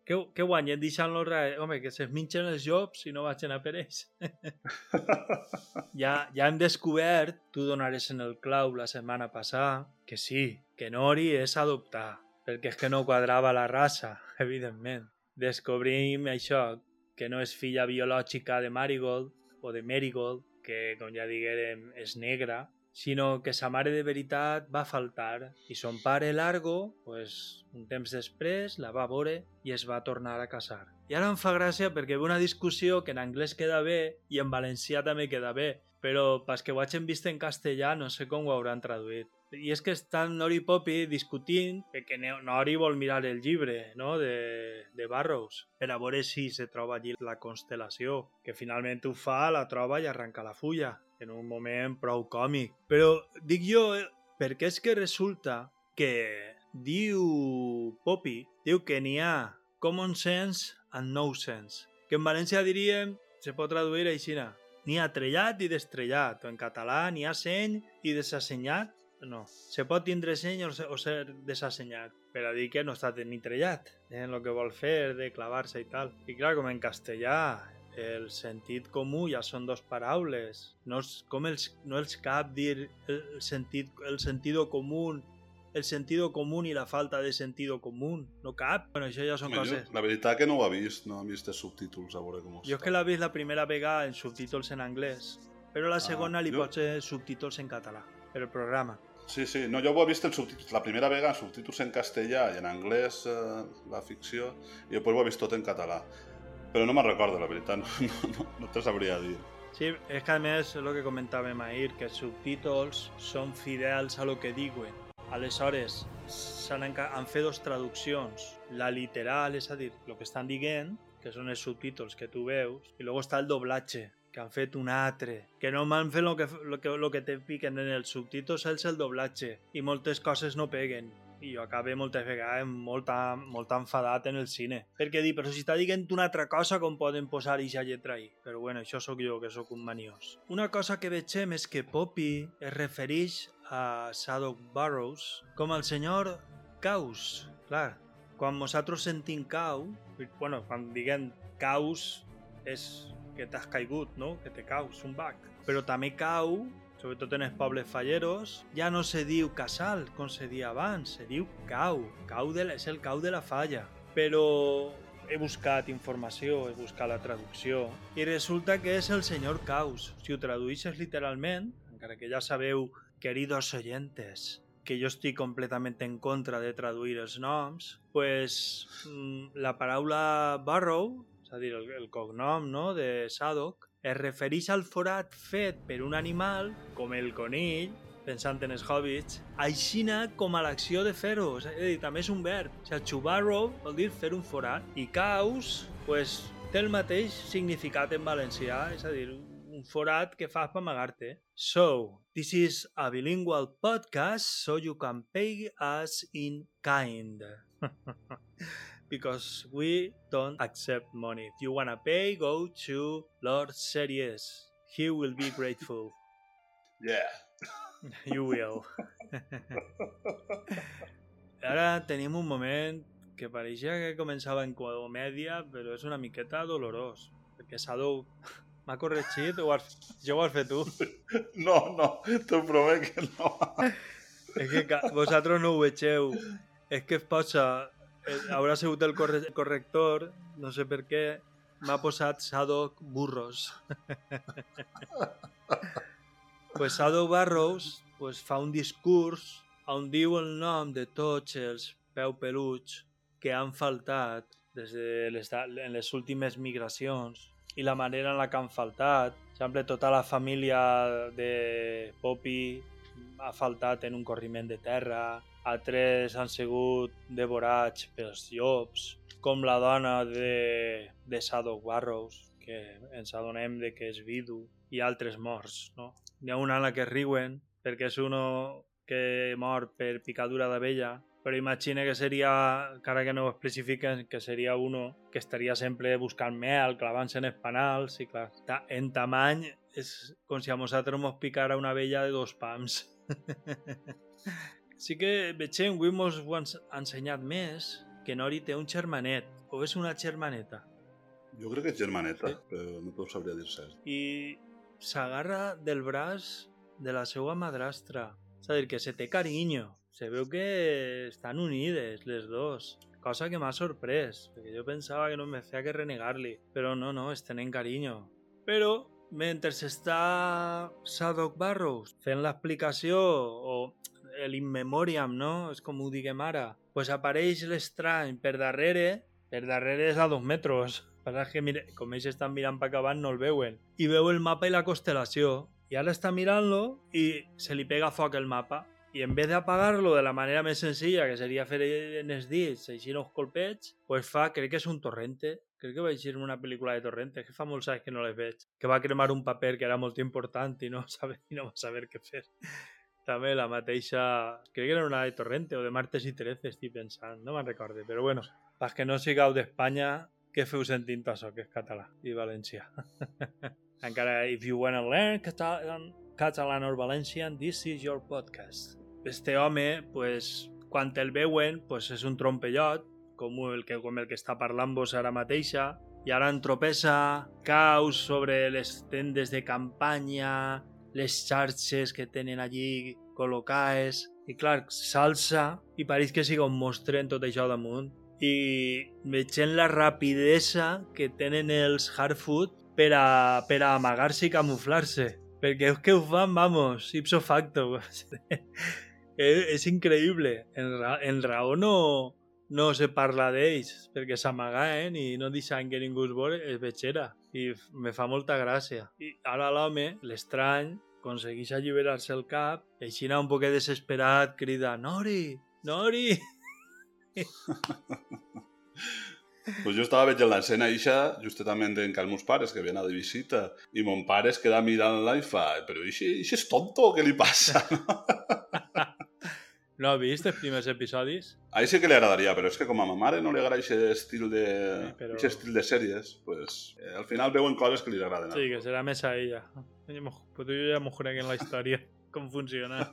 Què, què guanyen deixant-los res? Home, que se'ls minxen els jobs i no vagin a per ells. ja, ja hem descobert, tu donares en el clau la setmana passada, que sí, que Nori és adoptar, perquè és que no quadrava la raça, evidentment. Descobrim això, que no és filla biològica de Marigold o de Marigold, que, com ja diguérem, és negra, sinó que sa mare de veritat va faltar i son pare Largo, pues, un temps després, la va veure i es va tornar a casar. I ara em fa gràcia perquè ve una discussió que en anglès queda bé i en valencià també queda bé, però pas que ho hagin vist en castellà no sé com ho hauran traduït. I és que estan Nori Poppy discutint que Nori vol mirar el llibre no? de, de Barrows per a veure si se troba allí la constel·lació, que finalment ho fa, la troba i arranca la fulla en un moment prou còmic. Però dic jo, eh, perquè és que resulta que diu Poppy, diu que n'hi ha common sense and no sense, que en València diríem, se pot traduir així, n'hi ha trellat i destrellat, o en català n'hi ha seny i desassenyat, no. Se pot tindre seny o ser, o ser desassenyat, per a dir que no està ni trellat en el que vol fer, de clavar-se i tal. I clar, com en castellà el sentit comú ja són dos paraules. No és, com els, no els cap dir el sentit, el sentido común el sentido común i la falta de sentido común. No cap. Bueno, això ja són
Home,
coses...
Jo, la veritat que no ho ha vist, no ha vist els subtítols, a veure com
Jo és que l'he vist la primera vegada en subtítols en anglès, però la segona li
jo-
ser subtítols en català, per el programa.
Sí, sí, no, jo ho he vist en subtítols, la primera vegada en subtítols en castellà i en anglès eh, la ficció, i després ho he vist tot en català. Però no me'n recordo, la veritat, no, no, no, te sabria dir.
Sí, és que a més, és el que comentàvem ahir, que els subtítols són fidels a lo que diuen. Aleshores, enca- han fet dos traduccions. La literal, és a dir, el que estan dient, que són els subtítols que tu veus, i luego està el doblatge, que han fet un altre, que no m'han fet el que, lo que, lo que te piquen en els subtítols és el doblatge, i moltes coses no peguen. I jo acabé moltes vegades molt, molt enfadat en el cine. Perquè dir, però si està dient una altra cosa, com poden posar ixa lletra ahí? Però bueno, això sóc jo, que sóc un maniós. Una cosa que vegem és que Poppy es refereix a Sadok Burrows com el senyor Caus. Clar, quan nosaltres sentim cau, bueno, quan diguem caus és que t'has caigut, no? Que te caus, un bac. Però també cau, sobretot en els pobles falleros, ja no se diu casal, com se dia abans, se diu cau. Cau de és el cau de la falla. Però he buscat informació, he buscat la traducció, i resulta que és el senyor Caus. Si ho traduïsses literalment, encara que ja sabeu, queridos oyentes, que jo estic completament en contra de traduir els noms, pues, mm, la paraula Barrow, és a dir, el, el cognom no, de Sadok, es refereix al forat fet per un animal, com el conill, pensant en els hobbits, aixina com a l'acció de fer-ho. És a dir, també és un verb. O sigui, chubarrow vol dir fer un forat. I caus, pues, té el mateix significat en valencià, és a dir, un forat que fas per amagar-te. So, this is a bilingual podcast, so you can pay us in kind. Because we don't accept money. If you wanna pay, go to Lord Series. He will be grateful.
Yeah.
You will. Ara tenim un moment que pareixia que començava en comèdia, però és una miqueta dolorós. Perquè Sado m'ha corregit o has... jo ho has fet tu?
No, no, t'ho promet que no.
És que vosaltres no ho vegeu. És que es posa... eh, Haurà sigut el corre corrector, no sé per què, m'ha posat Sadok Burros. pues Sadok Barrows pues, fa un discurs on diu el nom de tots els peu peluts que han faltat des de les, en les últimes migracions i la manera en la que han faltat. Per exemple, tota la família de Poppy ha faltat en un corriment de terra, altres han sigut devorats pels llops, com la dona de, de Sadok Barrows, que ens adonem de que és vidu, i altres morts, no? N'hi ha una en la que riuen perquè és uno que mor per picadura d'abella però imagina que seria, encara que no ho especifiquen, que seria uno que estaria sempre buscant mel, clavant-se en espanals, i clar, en tamany és com si a nosaltres mos picara una vella de dos pams. sí que veig avui mos ho han ensenyat més que Nori té un germanet, o és una germaneta,
Jo crec que és germaneta, però no t'ho sabria dir cert.
i s'agarra del braç de la seva madrastra. És a dir, que se té carinyo. Se veu que estan unides les dos. Cosa que m'ha sorprès, perquè jo pensava que no me feia que renegar-li. Però no, no, es tenen carinyo. Però, mentre està Sadok Barrows fent l'explicació, o l'in memoriam, no? És com ho diguem ara. pues apareix l'estrany per darrere, per darrere és a dos metres. Passa que mira, com ells estan mirant per acabant no el veuen. I veu el mapa i la constel·lació. I ara està mirant-lo i se li pega foc el mapa. I en vez d'apagar-lo de la manera més senzilla, que seria fer en els dits, així uns colpets, pues fa, crec que és un torrente. Crec que vaig dir una pel·lícula de torrente, que fa molts anys que no les veig. Que va cremar un paper que era molt important i no, sabe, i no va saber què fer. També la mateixa... Crec que era una de Torrente o de Martes i Trece, estic pensant. No me'n recorde, però bueno. Pas que no sigueu d'Espanya, què feu sentint això, que és català i valencià. Encara, if you wanna learn Catalan, Catalan or Valencian, this is your podcast. Este home, pues, quan el veuen, pues és un trompellot, com el que, com el que està parlant vos ara mateixa, i ara entropessa caus sobre les tendes de campanya, les xarxes que tenen allí col·locades, i clar, s'alça i pareix que siga un monstre en tot això damunt. I veient la rapidesa que tenen els Harfoot per a, per a amagar-se i camuflar-se. Perquè és que ho fan, vamos, ipso facto. és, és increïble. En, ra en raó no, no se parla d'ells, perquè s'amagaen i no deixen que ningú es veure, és vetxera. I me fa molta gràcia. I ara l'home, l'estrany, aconsegueix alliberar-se el cap, i així un poquet desesperat crida Nori, Nori!
Pues jo estava veient l'escena eixa justament en cal meus pares, que ven a de visita, i mon pare es queda mirant-la i fa, però ixe, ixe és tonto, què li passa?
No ha vist els primers episodis?
A ell sí que li agradaria, però és que com a ma mare no li agrada aquest estil de,
però-
però... estil de sèries, pues, eh, al final veuen coses que li agraden.
Sí, que serà més a ella. Però jo ja m'ho crec en la història, com funciona.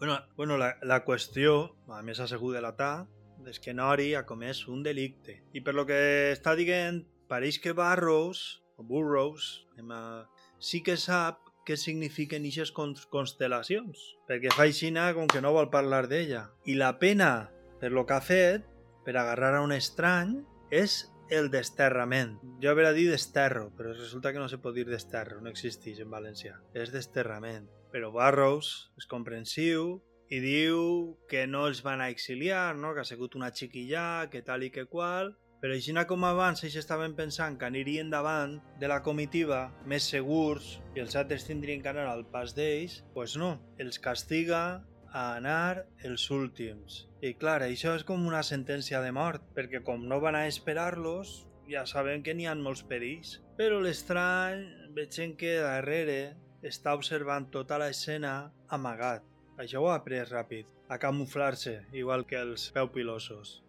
bueno, bueno la, la qüestió, a més ha sigut delatar, és que Nori ha comès un delicte. I per lo que està dient, pareix que Barrows, o Burrows, eh, sí que sap què signifiquen eixes constel·lacions, perquè fa aixina com que no vol parlar d'ella. I la pena per lo que ha fet, per agarrar a un estrany, és el desterrament. Jo havia dit desterro, però resulta que no se pot dir desterro, no existeix en valencià. És desterrament. Però Barrows és comprensiu i diu que no els van a exiliar, no? que ha sigut una xiquilla, que tal i que qual, però així com abans ells estaven pensant que anirien davant de la comitiva més segurs i els altres tindrien que anar al pas d'ells, doncs no, els castiga a anar els últims. I clar, això és com una sentència de mort, perquè com no van a esperar-los, ja sabem que n'hi ha molts perills. Però l'estrany, veiem que darrere està observant tota l'escena amagat. Això ho ha après ràpid, a camuflar-se, igual que els peupilosos.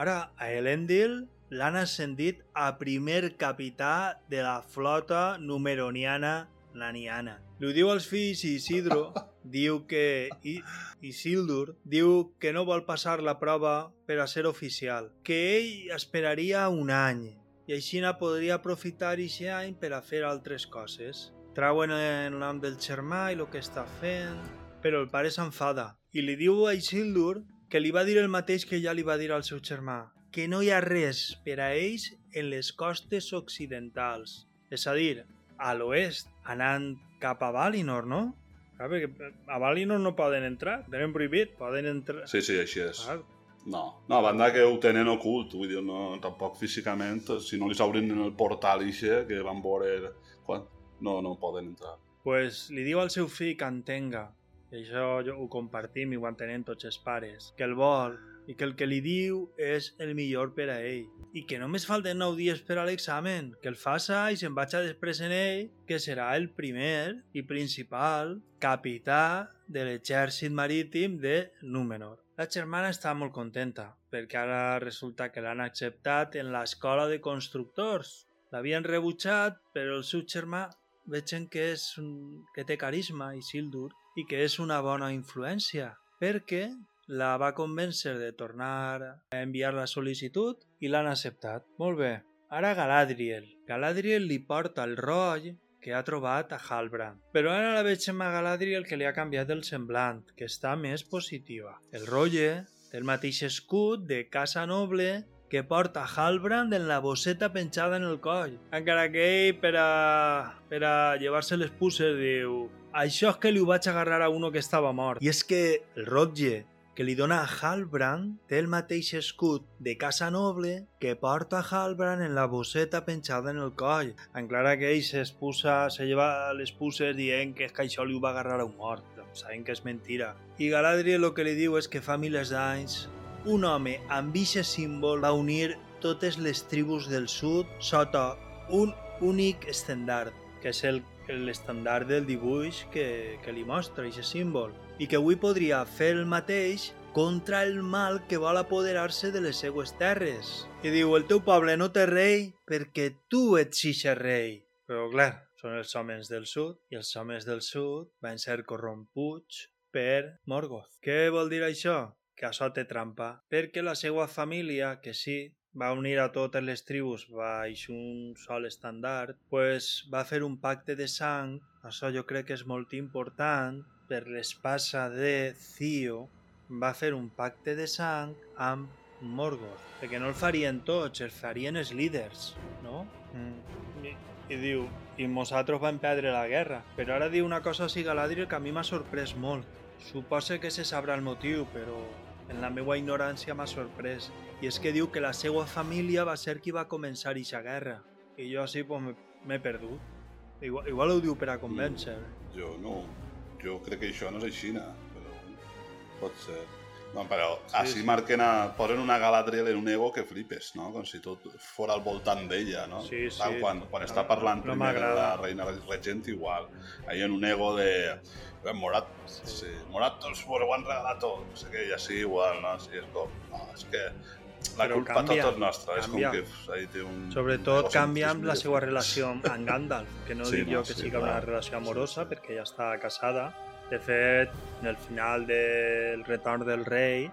Ara, a Elendil l'han ascendit a primer capità de la flota numeroniana naniana. Li diu als fills i Isidro, diu que I Isildur diu que no vol passar la prova per a ser oficial, que ell esperaria un any i així podria aprofitar aquest any per a fer altres coses. Trauen el nom del germà i el que està fent, però el pare s'enfada i li diu a Isildur que li va dir el mateix que ja li va dir al seu germà, que no hi ha res per a ells en les costes occidentals, és a dir, a l'oest, anant cap a Valinor, no? Clar, perquè a Valinor no poden entrar, tenen prohibit, poden entrar...
Sí, sí, així és.
Clar.
No, no, a banda que ho tenen ocult, vull dir, no, tampoc físicament, si no li s'obrin en el portal ixe, que van veure quan no, no poden entrar.
pues li diu al seu fill que entenga, i això jo ho compartim i ho entenen tots els pares, que el vol i que el que li diu és el millor per a ell i que només falten 9 dies per a l'examen, que el faça i se'n vaig a després en ell, que serà el primer i principal capità de l'exèrcit marítim de Númenor. La germana està molt contenta, perquè ara resulta que l'han acceptat en l'escola de constructors. L'havien rebutjat, però el seu germà vegen que, és un... que té carisma i Sildur i que és una bona influència, perquè la va convèncer de tornar a enviar la sol·licitud i l'han acceptat. Molt bé. Ara Galadriel. Galadriel li porta el roll que ha trobat a Halbrand. Però ara la veig a Galadriel que li ha canviat el semblant, que està més positiva. El rolle té el mateix escut de casa noble que porta Halbrand en la bosseta penjada en el coll. Encara que ell, per a, per a llevar-se les pusses, diu això és que li ho vaig agarrar a uno que estava mort. I és que el rotlle que li dona a Halbrand té el mateix escut de casa noble que porta Halbrand en la bosseta penjada en el coll. En clara que ell s'expusa, se lleva les pusses dient que és que això li ho va agarrar a un mort. Doncs saben que és mentira. I Galadriel el que li diu és que fa milers d'anys un home amb eixe símbol va unir totes les tribus del sud sota un únic estendard, que és el l'estandard del dibuix que, que li mostra, aquest símbol, i que avui podria fer el mateix contra el mal que vol apoderar-se de les seues terres. I diu, el teu poble no té rei perquè tu ets ixe rei. Però clar, són els homes del sud, i els homes del sud van ser corromputs per Morgoth. Què vol dir això? Que això té trampa, perquè la seva família, que sí, va unir a totes les tribus baix un sol estandard, pues va fer un pacte de sang, això jo crec que és molt important, per l'espasa de Cio, va fer un pacte de sang amb Morgoth, perquè no el farien tots, el farien els líders, no? Mm. I, I diu, i nosaltres vam perdre la guerra, però ara diu una cosa així Galadriel que a mi m'ha sorprès molt. Suposa que se sabrà el motiu, però en la meva ignorància m'ha sorprès. I és que diu que la seva família va ser qui va començar aquesta guerra. I jo així pues, m'he perdut. Igual, igual ho diu per a convèncer.
Mm, jo no. Jo crec que això no és així, però pot ser. No, però sí, així sí. marquen a, posen una Galadriel en un ego que flipes, no? Com si tot fora al voltant d'ella, no?
Sí, sí.
Quan, quan està parlant
no, no
primer de la reina regent igual. Ahí en un ego de... Eh, Morat, sí. Morat els ho han regalat tot, no sé què, i així igual, no? Sí, és com... No, és que la
Però
culpa
canvia,
tota és nostra, és com que ahí té un...
Sobretot canvia amb la seva relació amb Gandalf, que no
Sí,
dic
no,
jo que
sí,
siga una
clar.
relació amorosa, perquè ja està casada. De fet, en el final del Retorn del Rei,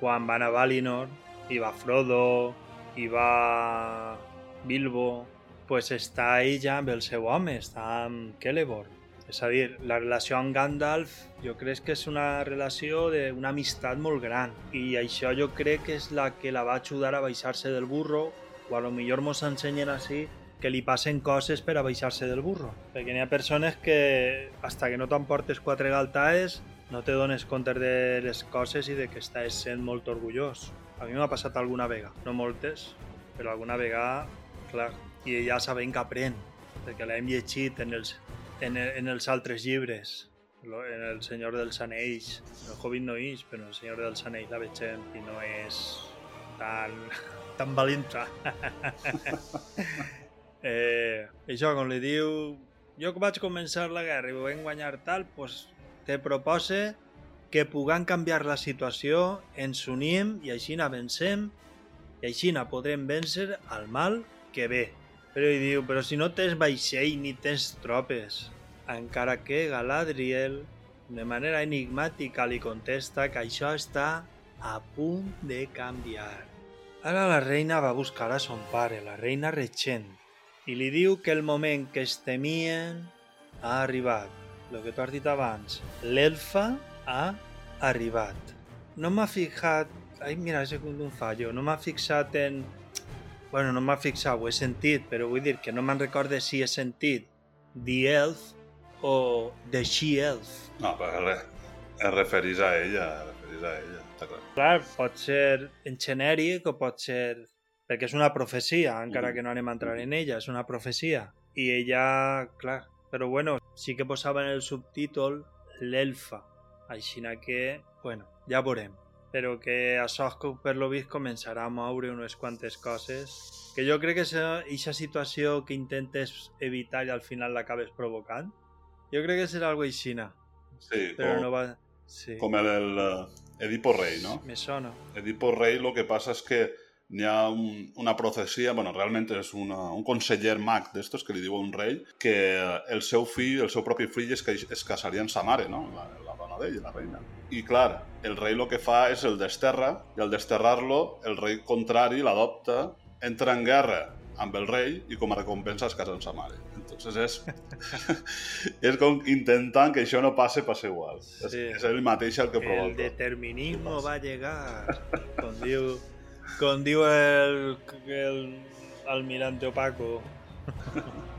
quan van a Valinor, i va Frodo, i va Bilbo, pues està ella amb el seu home, està amb Celeborn. És a dir, la relació amb Gandalf jo crec que és una relació d'una amistat molt gran i això jo crec que és la que la va ajudar a baixar-se del burro o a lo millor mos ensenyen així que li passen coses per a baixar-se del burro. Perquè n'hi ha persones que, hasta que no t'emportes quatre galtaes, no te dones compte de les coses i de que estàs sent molt orgullós. A mi m'ha passat alguna vegada, no moltes, però alguna vegada, clar, i ja sabem que aprèn, perquè l'hem llegit en els, en, en els altres llibres, en El Senyor dels Anells. El Hobbit no és, però El Senyor dels Anells la vegem i no és tan, tan valenta. eh, això, com li diu, jo vaig començar la guerra i ho vam guanyar tal, pues, te propose que puguem canviar la situació, ens unim i així vencem i així podrem vèncer al mal que ve. Però hi diu, però si no tens vaixell ni tens tropes. Encara que Galadriel, de manera enigmàtica, li contesta que això està a punt de canviar. Ara la reina va buscar a son pare, la reina regent, i li diu que el moment que es temien ha arribat. El que tu has dit abans, l'elfa ha arribat. No m'ha fixat... Ai, mira, és un fallo. No m'ha fixat en... Bueno, no m'ha fixat, ho he sentit, però vull dir que no me'n recorde si he sentit The Elf o The She-Elf.
No, però es, referís a ella, es referís a ella, està clar.
Clar, pot ser en genèric o pot ser... Perquè és una profecia, encara que no anem a entrar en ella, és una profecia. I ella, clar, però bueno, sí que posava en el subtítol l'elfa. Així que, bueno, ja veurem. Però que això que per lo vist començarà a moure unes quantes coses que jo crec que aquesta situació que intentes evitar i al final l'acabes provocant. Jo crec que serà algo aixina,
Sí,
però
com,
no va... Sí,
com el, el eh, Edipo Rei, no?
me sona.
Edipo Rei lo que passa és que n'hi ha un, una profecia, bueno, realment és una, un conseller mag d'estos que li diu a un rei que el seu fill, el seu propi fill es, es casaria amb sa mare, no? La, la dona d'ell, la reina. I clar, el rei el que fa és el desterra, i al desterrar-lo, el rei contrari l'adopta, entra en guerra amb el rei i com a recompensa es casa amb sa mare. Entonces és, és com intentant que això no passe, passe igual. Sí. És, és ell mateix el que
El
provoca.
determinismo va a llegar, com diu, com diu el, el almirante opaco.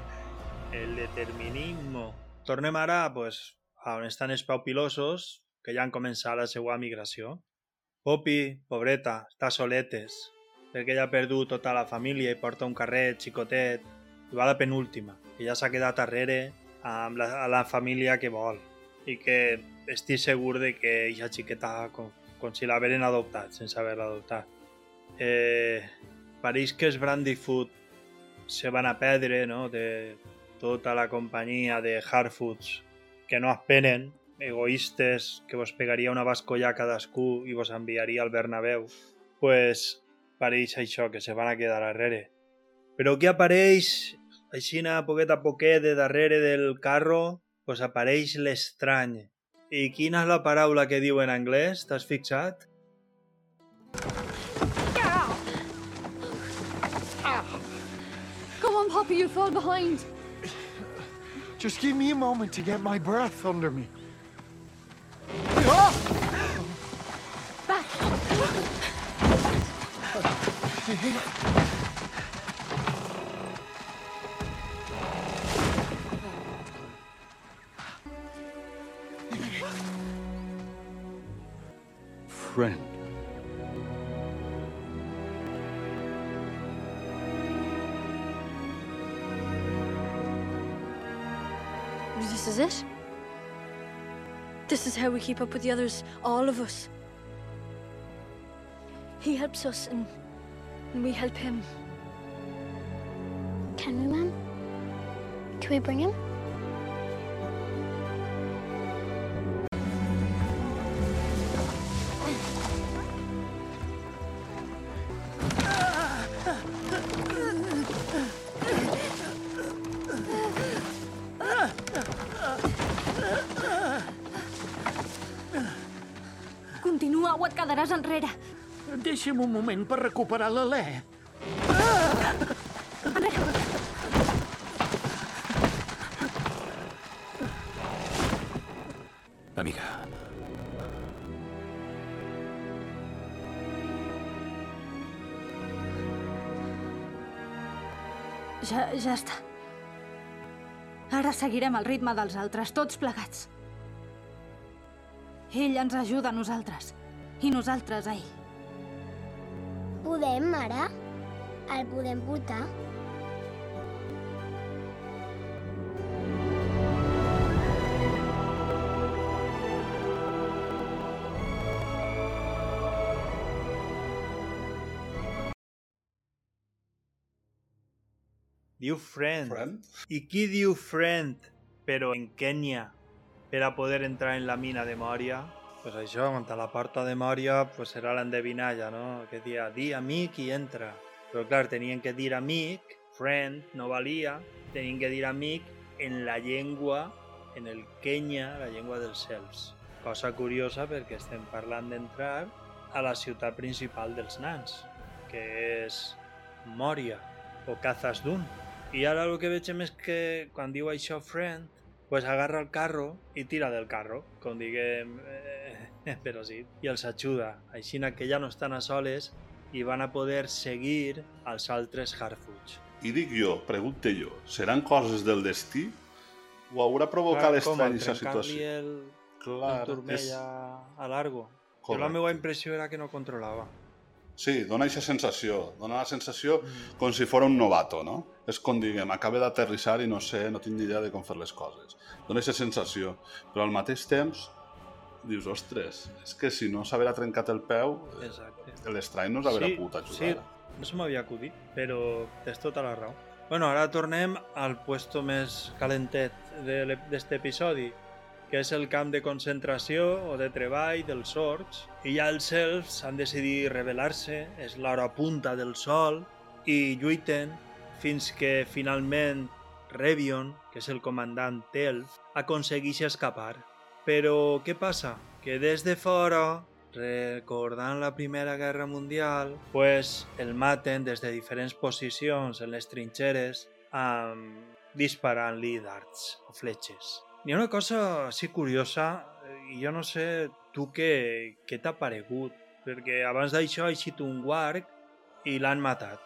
El determinismo. Tornem ara pues, on estan els paupilosos, que ja han començat la seva migració. Poppy, pobreta, està soletes, perquè ella ha perdut tota la família i porta un carret xicotet, i va la penúltima, que ja s'ha quedat darrere amb la, a la família que vol i que estic segur de que aquesta xiqueta com, com si l'haveren adoptat sense haver-la adoptat. Eh, pareix que els Brandyfoot se van a perdre no? de tota la companyia de Harfoots que no esperen, egoistes, que vos pegaria una bascolla a cadascú i vos enviaria al Bernabéu, pues pareix això, que se van a quedar darrere. Però què apareix, aixina, poquet a poquet, de darrere del carro, pues apareix l'estrany. I quina és la paraula que diu en anglès? T'has fixat?
Come on, Poppy, you'll fall behind.
Just give me a moment to get my breath under me.
Back.
Friend.
Is it. This is how we keep up with the others, all of us. He helps us, and, we help him.
Can we, Mum? Can we bring him?
Deixa'm un moment per recuperar l'alè.
Amiga,
Ja, ja està. Ara seguirem el ritme dels altres, tots plegats. Ell ens ajuda a nosaltres, i nosaltres a ell.
Podem, mare? El podem votar?
Diu friend.
Friend?
I qui diu friend, però en Kenya, per a poder entrar en la mina de Moria? Pues això, on la porta de Moria, pues serà l'endevinalla, no? Que dia, di amic i entra. Però clar, tenien que dir amic, friend, no valia, tenien que dir amic en la llengua, en el Kenya, la llengua dels cels. Cosa curiosa perquè estem parlant d'entrar a la ciutat principal dels nans, que és Moria, o Cazas Dun. I ara el que veig és que quan diu això friend, pues agarra el carro i tira del carro, com diguem, eh, però sí, i els ajuda, així que ja no estan a soles i van a poder seguir als altres Harfoots.
I dic jo, pregunte jo, seran coses del destí? O haurà provocat aquesta situació?
el,
Clar,
el turmell
és-
a, a Largo. Jo
Correcte.
la meva impressió era que no controlava.
Sí, dona aquesta sensació. Dona la sensació com si fos un novato, no? És com, diguem, acaba d'aterrissar i no sé, no tinc ni idea de com fer les coses. Dona aquesta sensació. Però al mateix temps dius, ostres, és que si no s'haverà trencat el peu,
Exacte.
l'estrany no s'haverà
Sí,
pogut ajudar.
Sí, no se m'havia acudit, però tens tota la raó. Bueno, ara tornem al puesto més calentet d'este episodi, que és el camp de concentració o de treball dels orcs, i ja els elfs han decidit rebel·lar-se, és l'hora punta del sol, i lluiten fins que finalment Revion, que és el comandant elf, aconsegueix escapar. Però què passa? Que des de fora, recordant la Primera Guerra Mundial, pues el maten des de diferents posicions en les trinxeres amb... disparant-li darts o fletxes. N'hi ha una cosa així curiosa, i jo no sé tu què, què t'ha paregut, perquè abans d'això ha eixit un warg i l'han matat.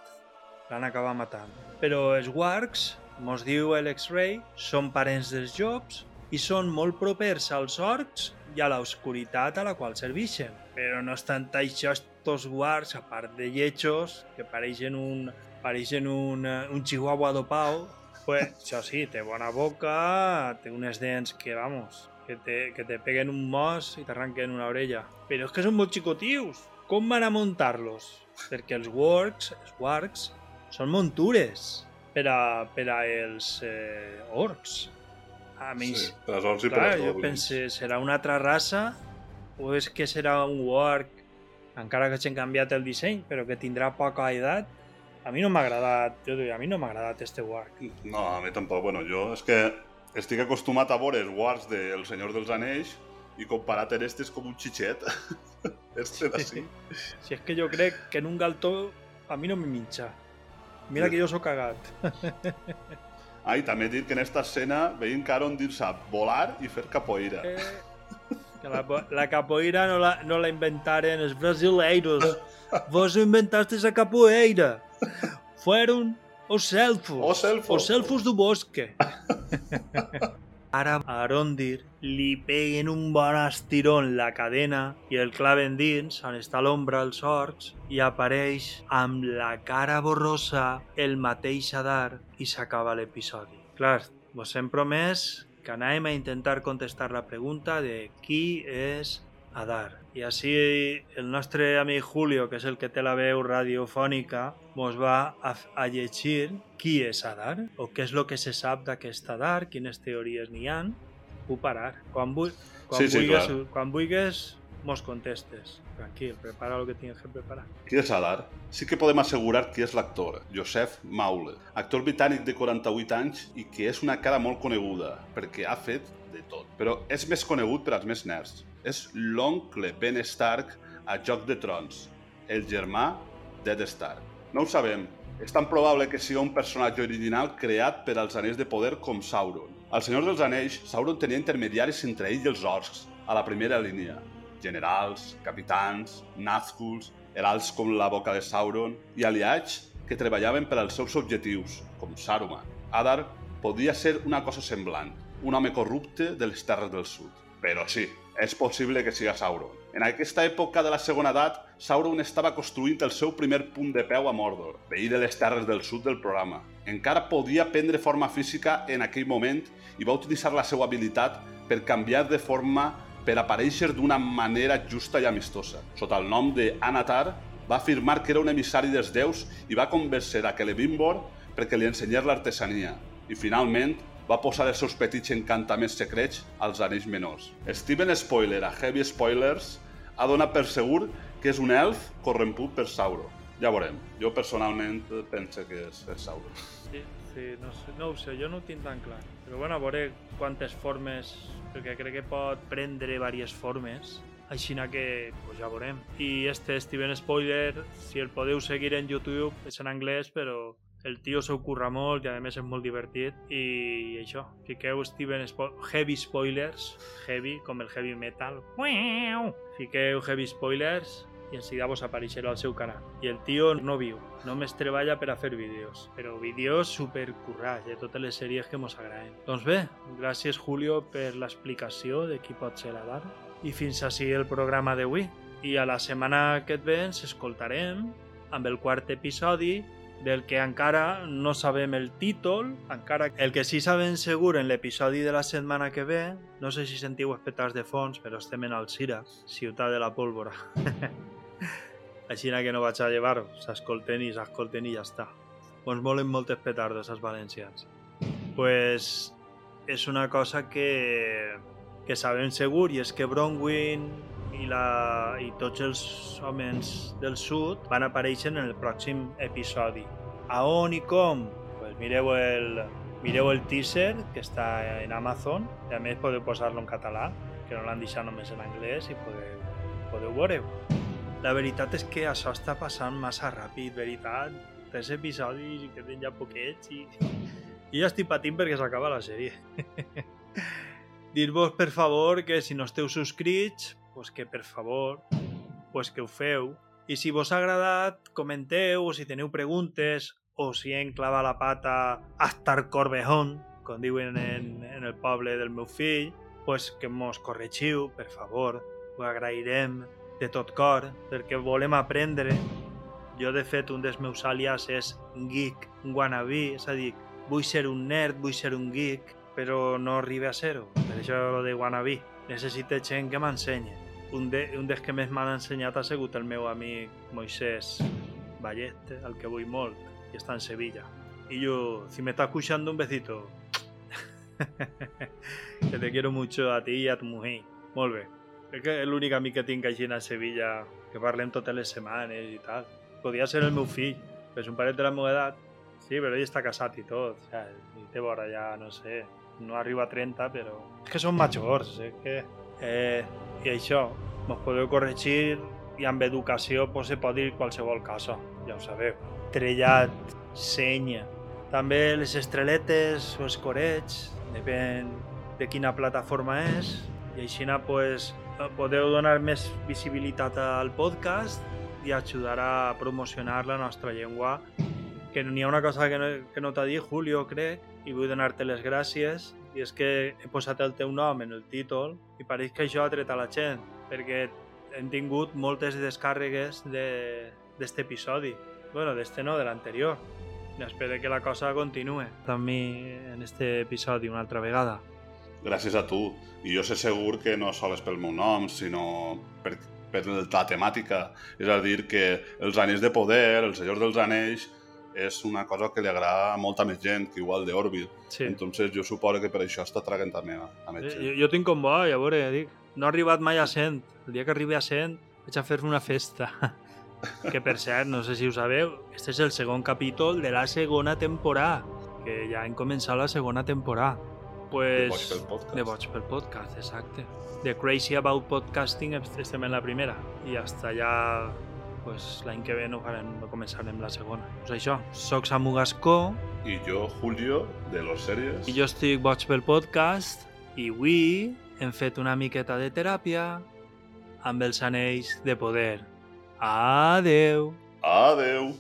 L'han acabat matant. Però els wargs, mos diu l'X-Ray, són parents dels jobs i són molt propers als orcs i a l'oscuritat a la qual serveixen. Però no obstant això, estos wargs, a part de lletjos, que pareixen un, pareixen un, eh, un chihuahua dopau, pues, això sí, té bona boca, té unes dents que, vamos, que te, que te peguen un mos i t'arranquen una orella. Però és que són molt xicotius. Com van a muntar-los? Perquè els wargs, els wargs, són muntures per a, per a els eh, orcs. A més,
Sí, per als orcs i per
clar, jo pense, serà una altra raça o és que serà un warg encara que hagin canviat el disseny, però que tindrà poca edat. A mi no m'ha agradat, jo dic, a mi no m'ha agradat este warg.
No, a mi tampoc. Bueno, jo és que estic acostumat a veure els wars del Senyor dels Anells i comparat amb este és com un xitxet. este d'ací.
Si és que jo crec que en un galtó a mi no me minxa. Mira que jo sóc cagat.
Ah, i també dit que en esta escena veiem que Aaron dir sap volar i fer capoeira.
Que la, la capoeira no la, no la inventaren els brasileiros. Vos inventaste esa capoeira. Fueron os elfos.
Os elfos.
Os elfos do bosque. Ara a Arondir li peguen un bon estirón la cadena i el claven dins, on està l'ombra els orcs, i apareix amb la cara borrosa el mateix Adar i s'acaba l'episodi. Clar, vos hem promès que anàvem a intentar contestar la pregunta de qui és Adar. I així el nostre amic Julio, que és el que té la veu radiofònica, mos va a, a llegir qui és Adar, o què és el que se sap d'aquest Adar, quines teories n'hi han, puc parar. Quan, vu quan,
Sí, sí,
vulguis,
clar.
quan vulguis, mos contestes. Tranquil, prepara el que tingues que preparar.
Qui és Adar? Sí que podem assegurar qui és l'actor, Joseph Mauler, actor britànic de 48 anys i que és una cara molt coneguda, perquè ha fet de tot. Però és més conegut per als més nerds. És l'oncle Ben Stark a Joc de Trons, el germà d'Ed Stark. No ho sabem, és tan probable que sigui un personatge original creat per als anells de poder com Sauron. Al Senyor dels Anells, Sauron tenia intermediaris entre ell i els orcs, a la primera línia. Generals, capitans, Nazguls, heralds com la boca de Sauron i aliats que treballaven per als seus objectius, com Saruman. Adar podia ser una cosa semblant, un home corrupte de les Terres del Sud. Però sí, és possible que siga Sauron. En aquesta època de la Segona Edat, Sauron estava construint el seu primer punt de peu a Mordor, veí de les Terres del Sud del programa. Encara podia prendre forma física en aquell moment i va utilitzar la seva habilitat per canviar de forma per aparèixer d'una manera justa i amistosa. Sota el nom de Anatar, va afirmar que era un emissari dels déus i va convèncer a Celebrimbor perquè li ensenyés l'artesania. I finalment va posar els seus petits encantaments secrets als anells menors. Steven Spoiler, a Heavy Spoilers, ha donat per segur que és un elf corremput per Sauron. Ja veurem. Jo personalment penso que és, és Sauron.
Sí, sí, no, sé, no ho sé, jo no ho tinc tan clar. Però bueno, a veure quantes formes, perquè crec que pot prendre diverses formes, així que pues ja veurem. I este Steven Spoiler, si el podeu seguir en YouTube, és en anglès, però el tio s'ho curra molt i a més és molt divertit i això, fiqueu Steven Spo Heavy Spoilers, heavy com el heavy metal, fiqueu Heavy Spoilers i en seguida vos apareixerà al seu canal. I el tio no viu, només treballa per a fer vídeos, però vídeos supercurrats de totes les sèries que mos agraden. Doncs bé, gràcies Julio per l'explicació de qui pot ser l'Adar i fins així el programa d'avui. I a la setmana que et ve ens escoltarem amb el quart episodi del que encara no sabem el títol, encara el que sí sabem segur en l'episodi de la setmana que ve, no sé si sentiu els petards de fons, però estem en Alcira, ciutat de la pólvora. Així que no vaig a llevar-ho, s'escolten i s'escolten i ja està. Ens molen moltes petardos, els valencians. pues és una cosa que, que sabem segur i és que Bronwyn i, la, i tots els homes del sud van aparèixer en el pròxim episodi. A on i com? Pues mireu el, mireu el teaser que està en Amazon i a més podeu posar-lo en català que no l'han deixat només en anglès i podeu, podeu veure-ho. La veritat és que això està passant massa ràpid, veritat. Tres episodis i queden ja poquets i... I ja estic patint perquè s'acaba la sèrie. Dir-vos, per favor, que si no esteu subscrits, pues que per favor, pues que ho feu. I si vos ha agradat, comenteu, o si teniu preguntes, o si hem clavat la pata hasta el corbejón, com diuen en, en el poble del meu fill, pues que mos corregiu, per favor. Ho agrairem de tot cor, perquè volem aprendre. Jo, de fet, un dels meus àlies és geek wannabe, és a dir, vull ser un nerd, vull ser un geek, però no arriba a ser-ho. Per això de wannabe. Necessito gent que m'ensenyi. Un, de, un dels que més m'han ensenyat ha sigut el meu amic Moisés Vallette, el que vull molt, i està en Sevilla. Y yo, si me estás escuchando, un besito. que te quiero mucho a ti y a tu mujer. Molt bé. És que és l'únic amic que tinc així a Sevilla, que parlem totes les setmanes i tal. Podia ser el meu fill, però és un paret de la meva edat. Sí, però ell està casat i tot. O sea, I té vora ja, no sé, no arriba a 30, però... És que són majors, és que... Eh, I això, mos podeu corregir i amb educació pues, se pot dir qualsevol cosa, ja ho sabeu. Trellat, senya. També les estreletes o els corets, depèn de quina plataforma és, i així pues, podeu donar més visibilitat al podcast i ajudar a promocionar la nostra llengua que n'hi ha una cosa que no, que no t'ha dit, Julio, crec, i vull donar-te les gràcies, i és que he posat el teu nom en el títol i pareix que això ha tret a la gent, perquè hem tingut moltes descàrregues d'aquest episodi. bueno, d'este no, de l'anterior. Espero que la cosa continue també en este episodi una altra vegada.
Gràcies a tu. I jo sé segur que no sols pel meu nom, sinó per, per la temàtica. És a dir, que els anells de poder, els senyors dels anells, és una cosa que li agrada a molta més gent que igual d'Orbit.
Sí.
Entonces jo suposo que per això està traguent també a, a més gent.
Jo, jo tinc com bo, ja veure, dic. No ha arribat mai a 100. El dia que arribi a 100 vaig a fer una festa. que per cert, no sé si ho sabeu, este és el segon capítol de la segona temporada, que ja hem començat la segona temporada. Pues,
De Boig pel Podcast.
De Boig pel Podcast, exacte. De Crazy About Podcasting estem en la primera i hasta ja pues, l'any que ve no, farem, no començarem la segona. Pues això, soc Samu Gascó
I jo, Julio, de los sèries.
i jo estic boig pel podcast i avui hem fet una miqueta de teràpia amb els anells de poder. Adeu!
Adeu!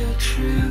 Your truth.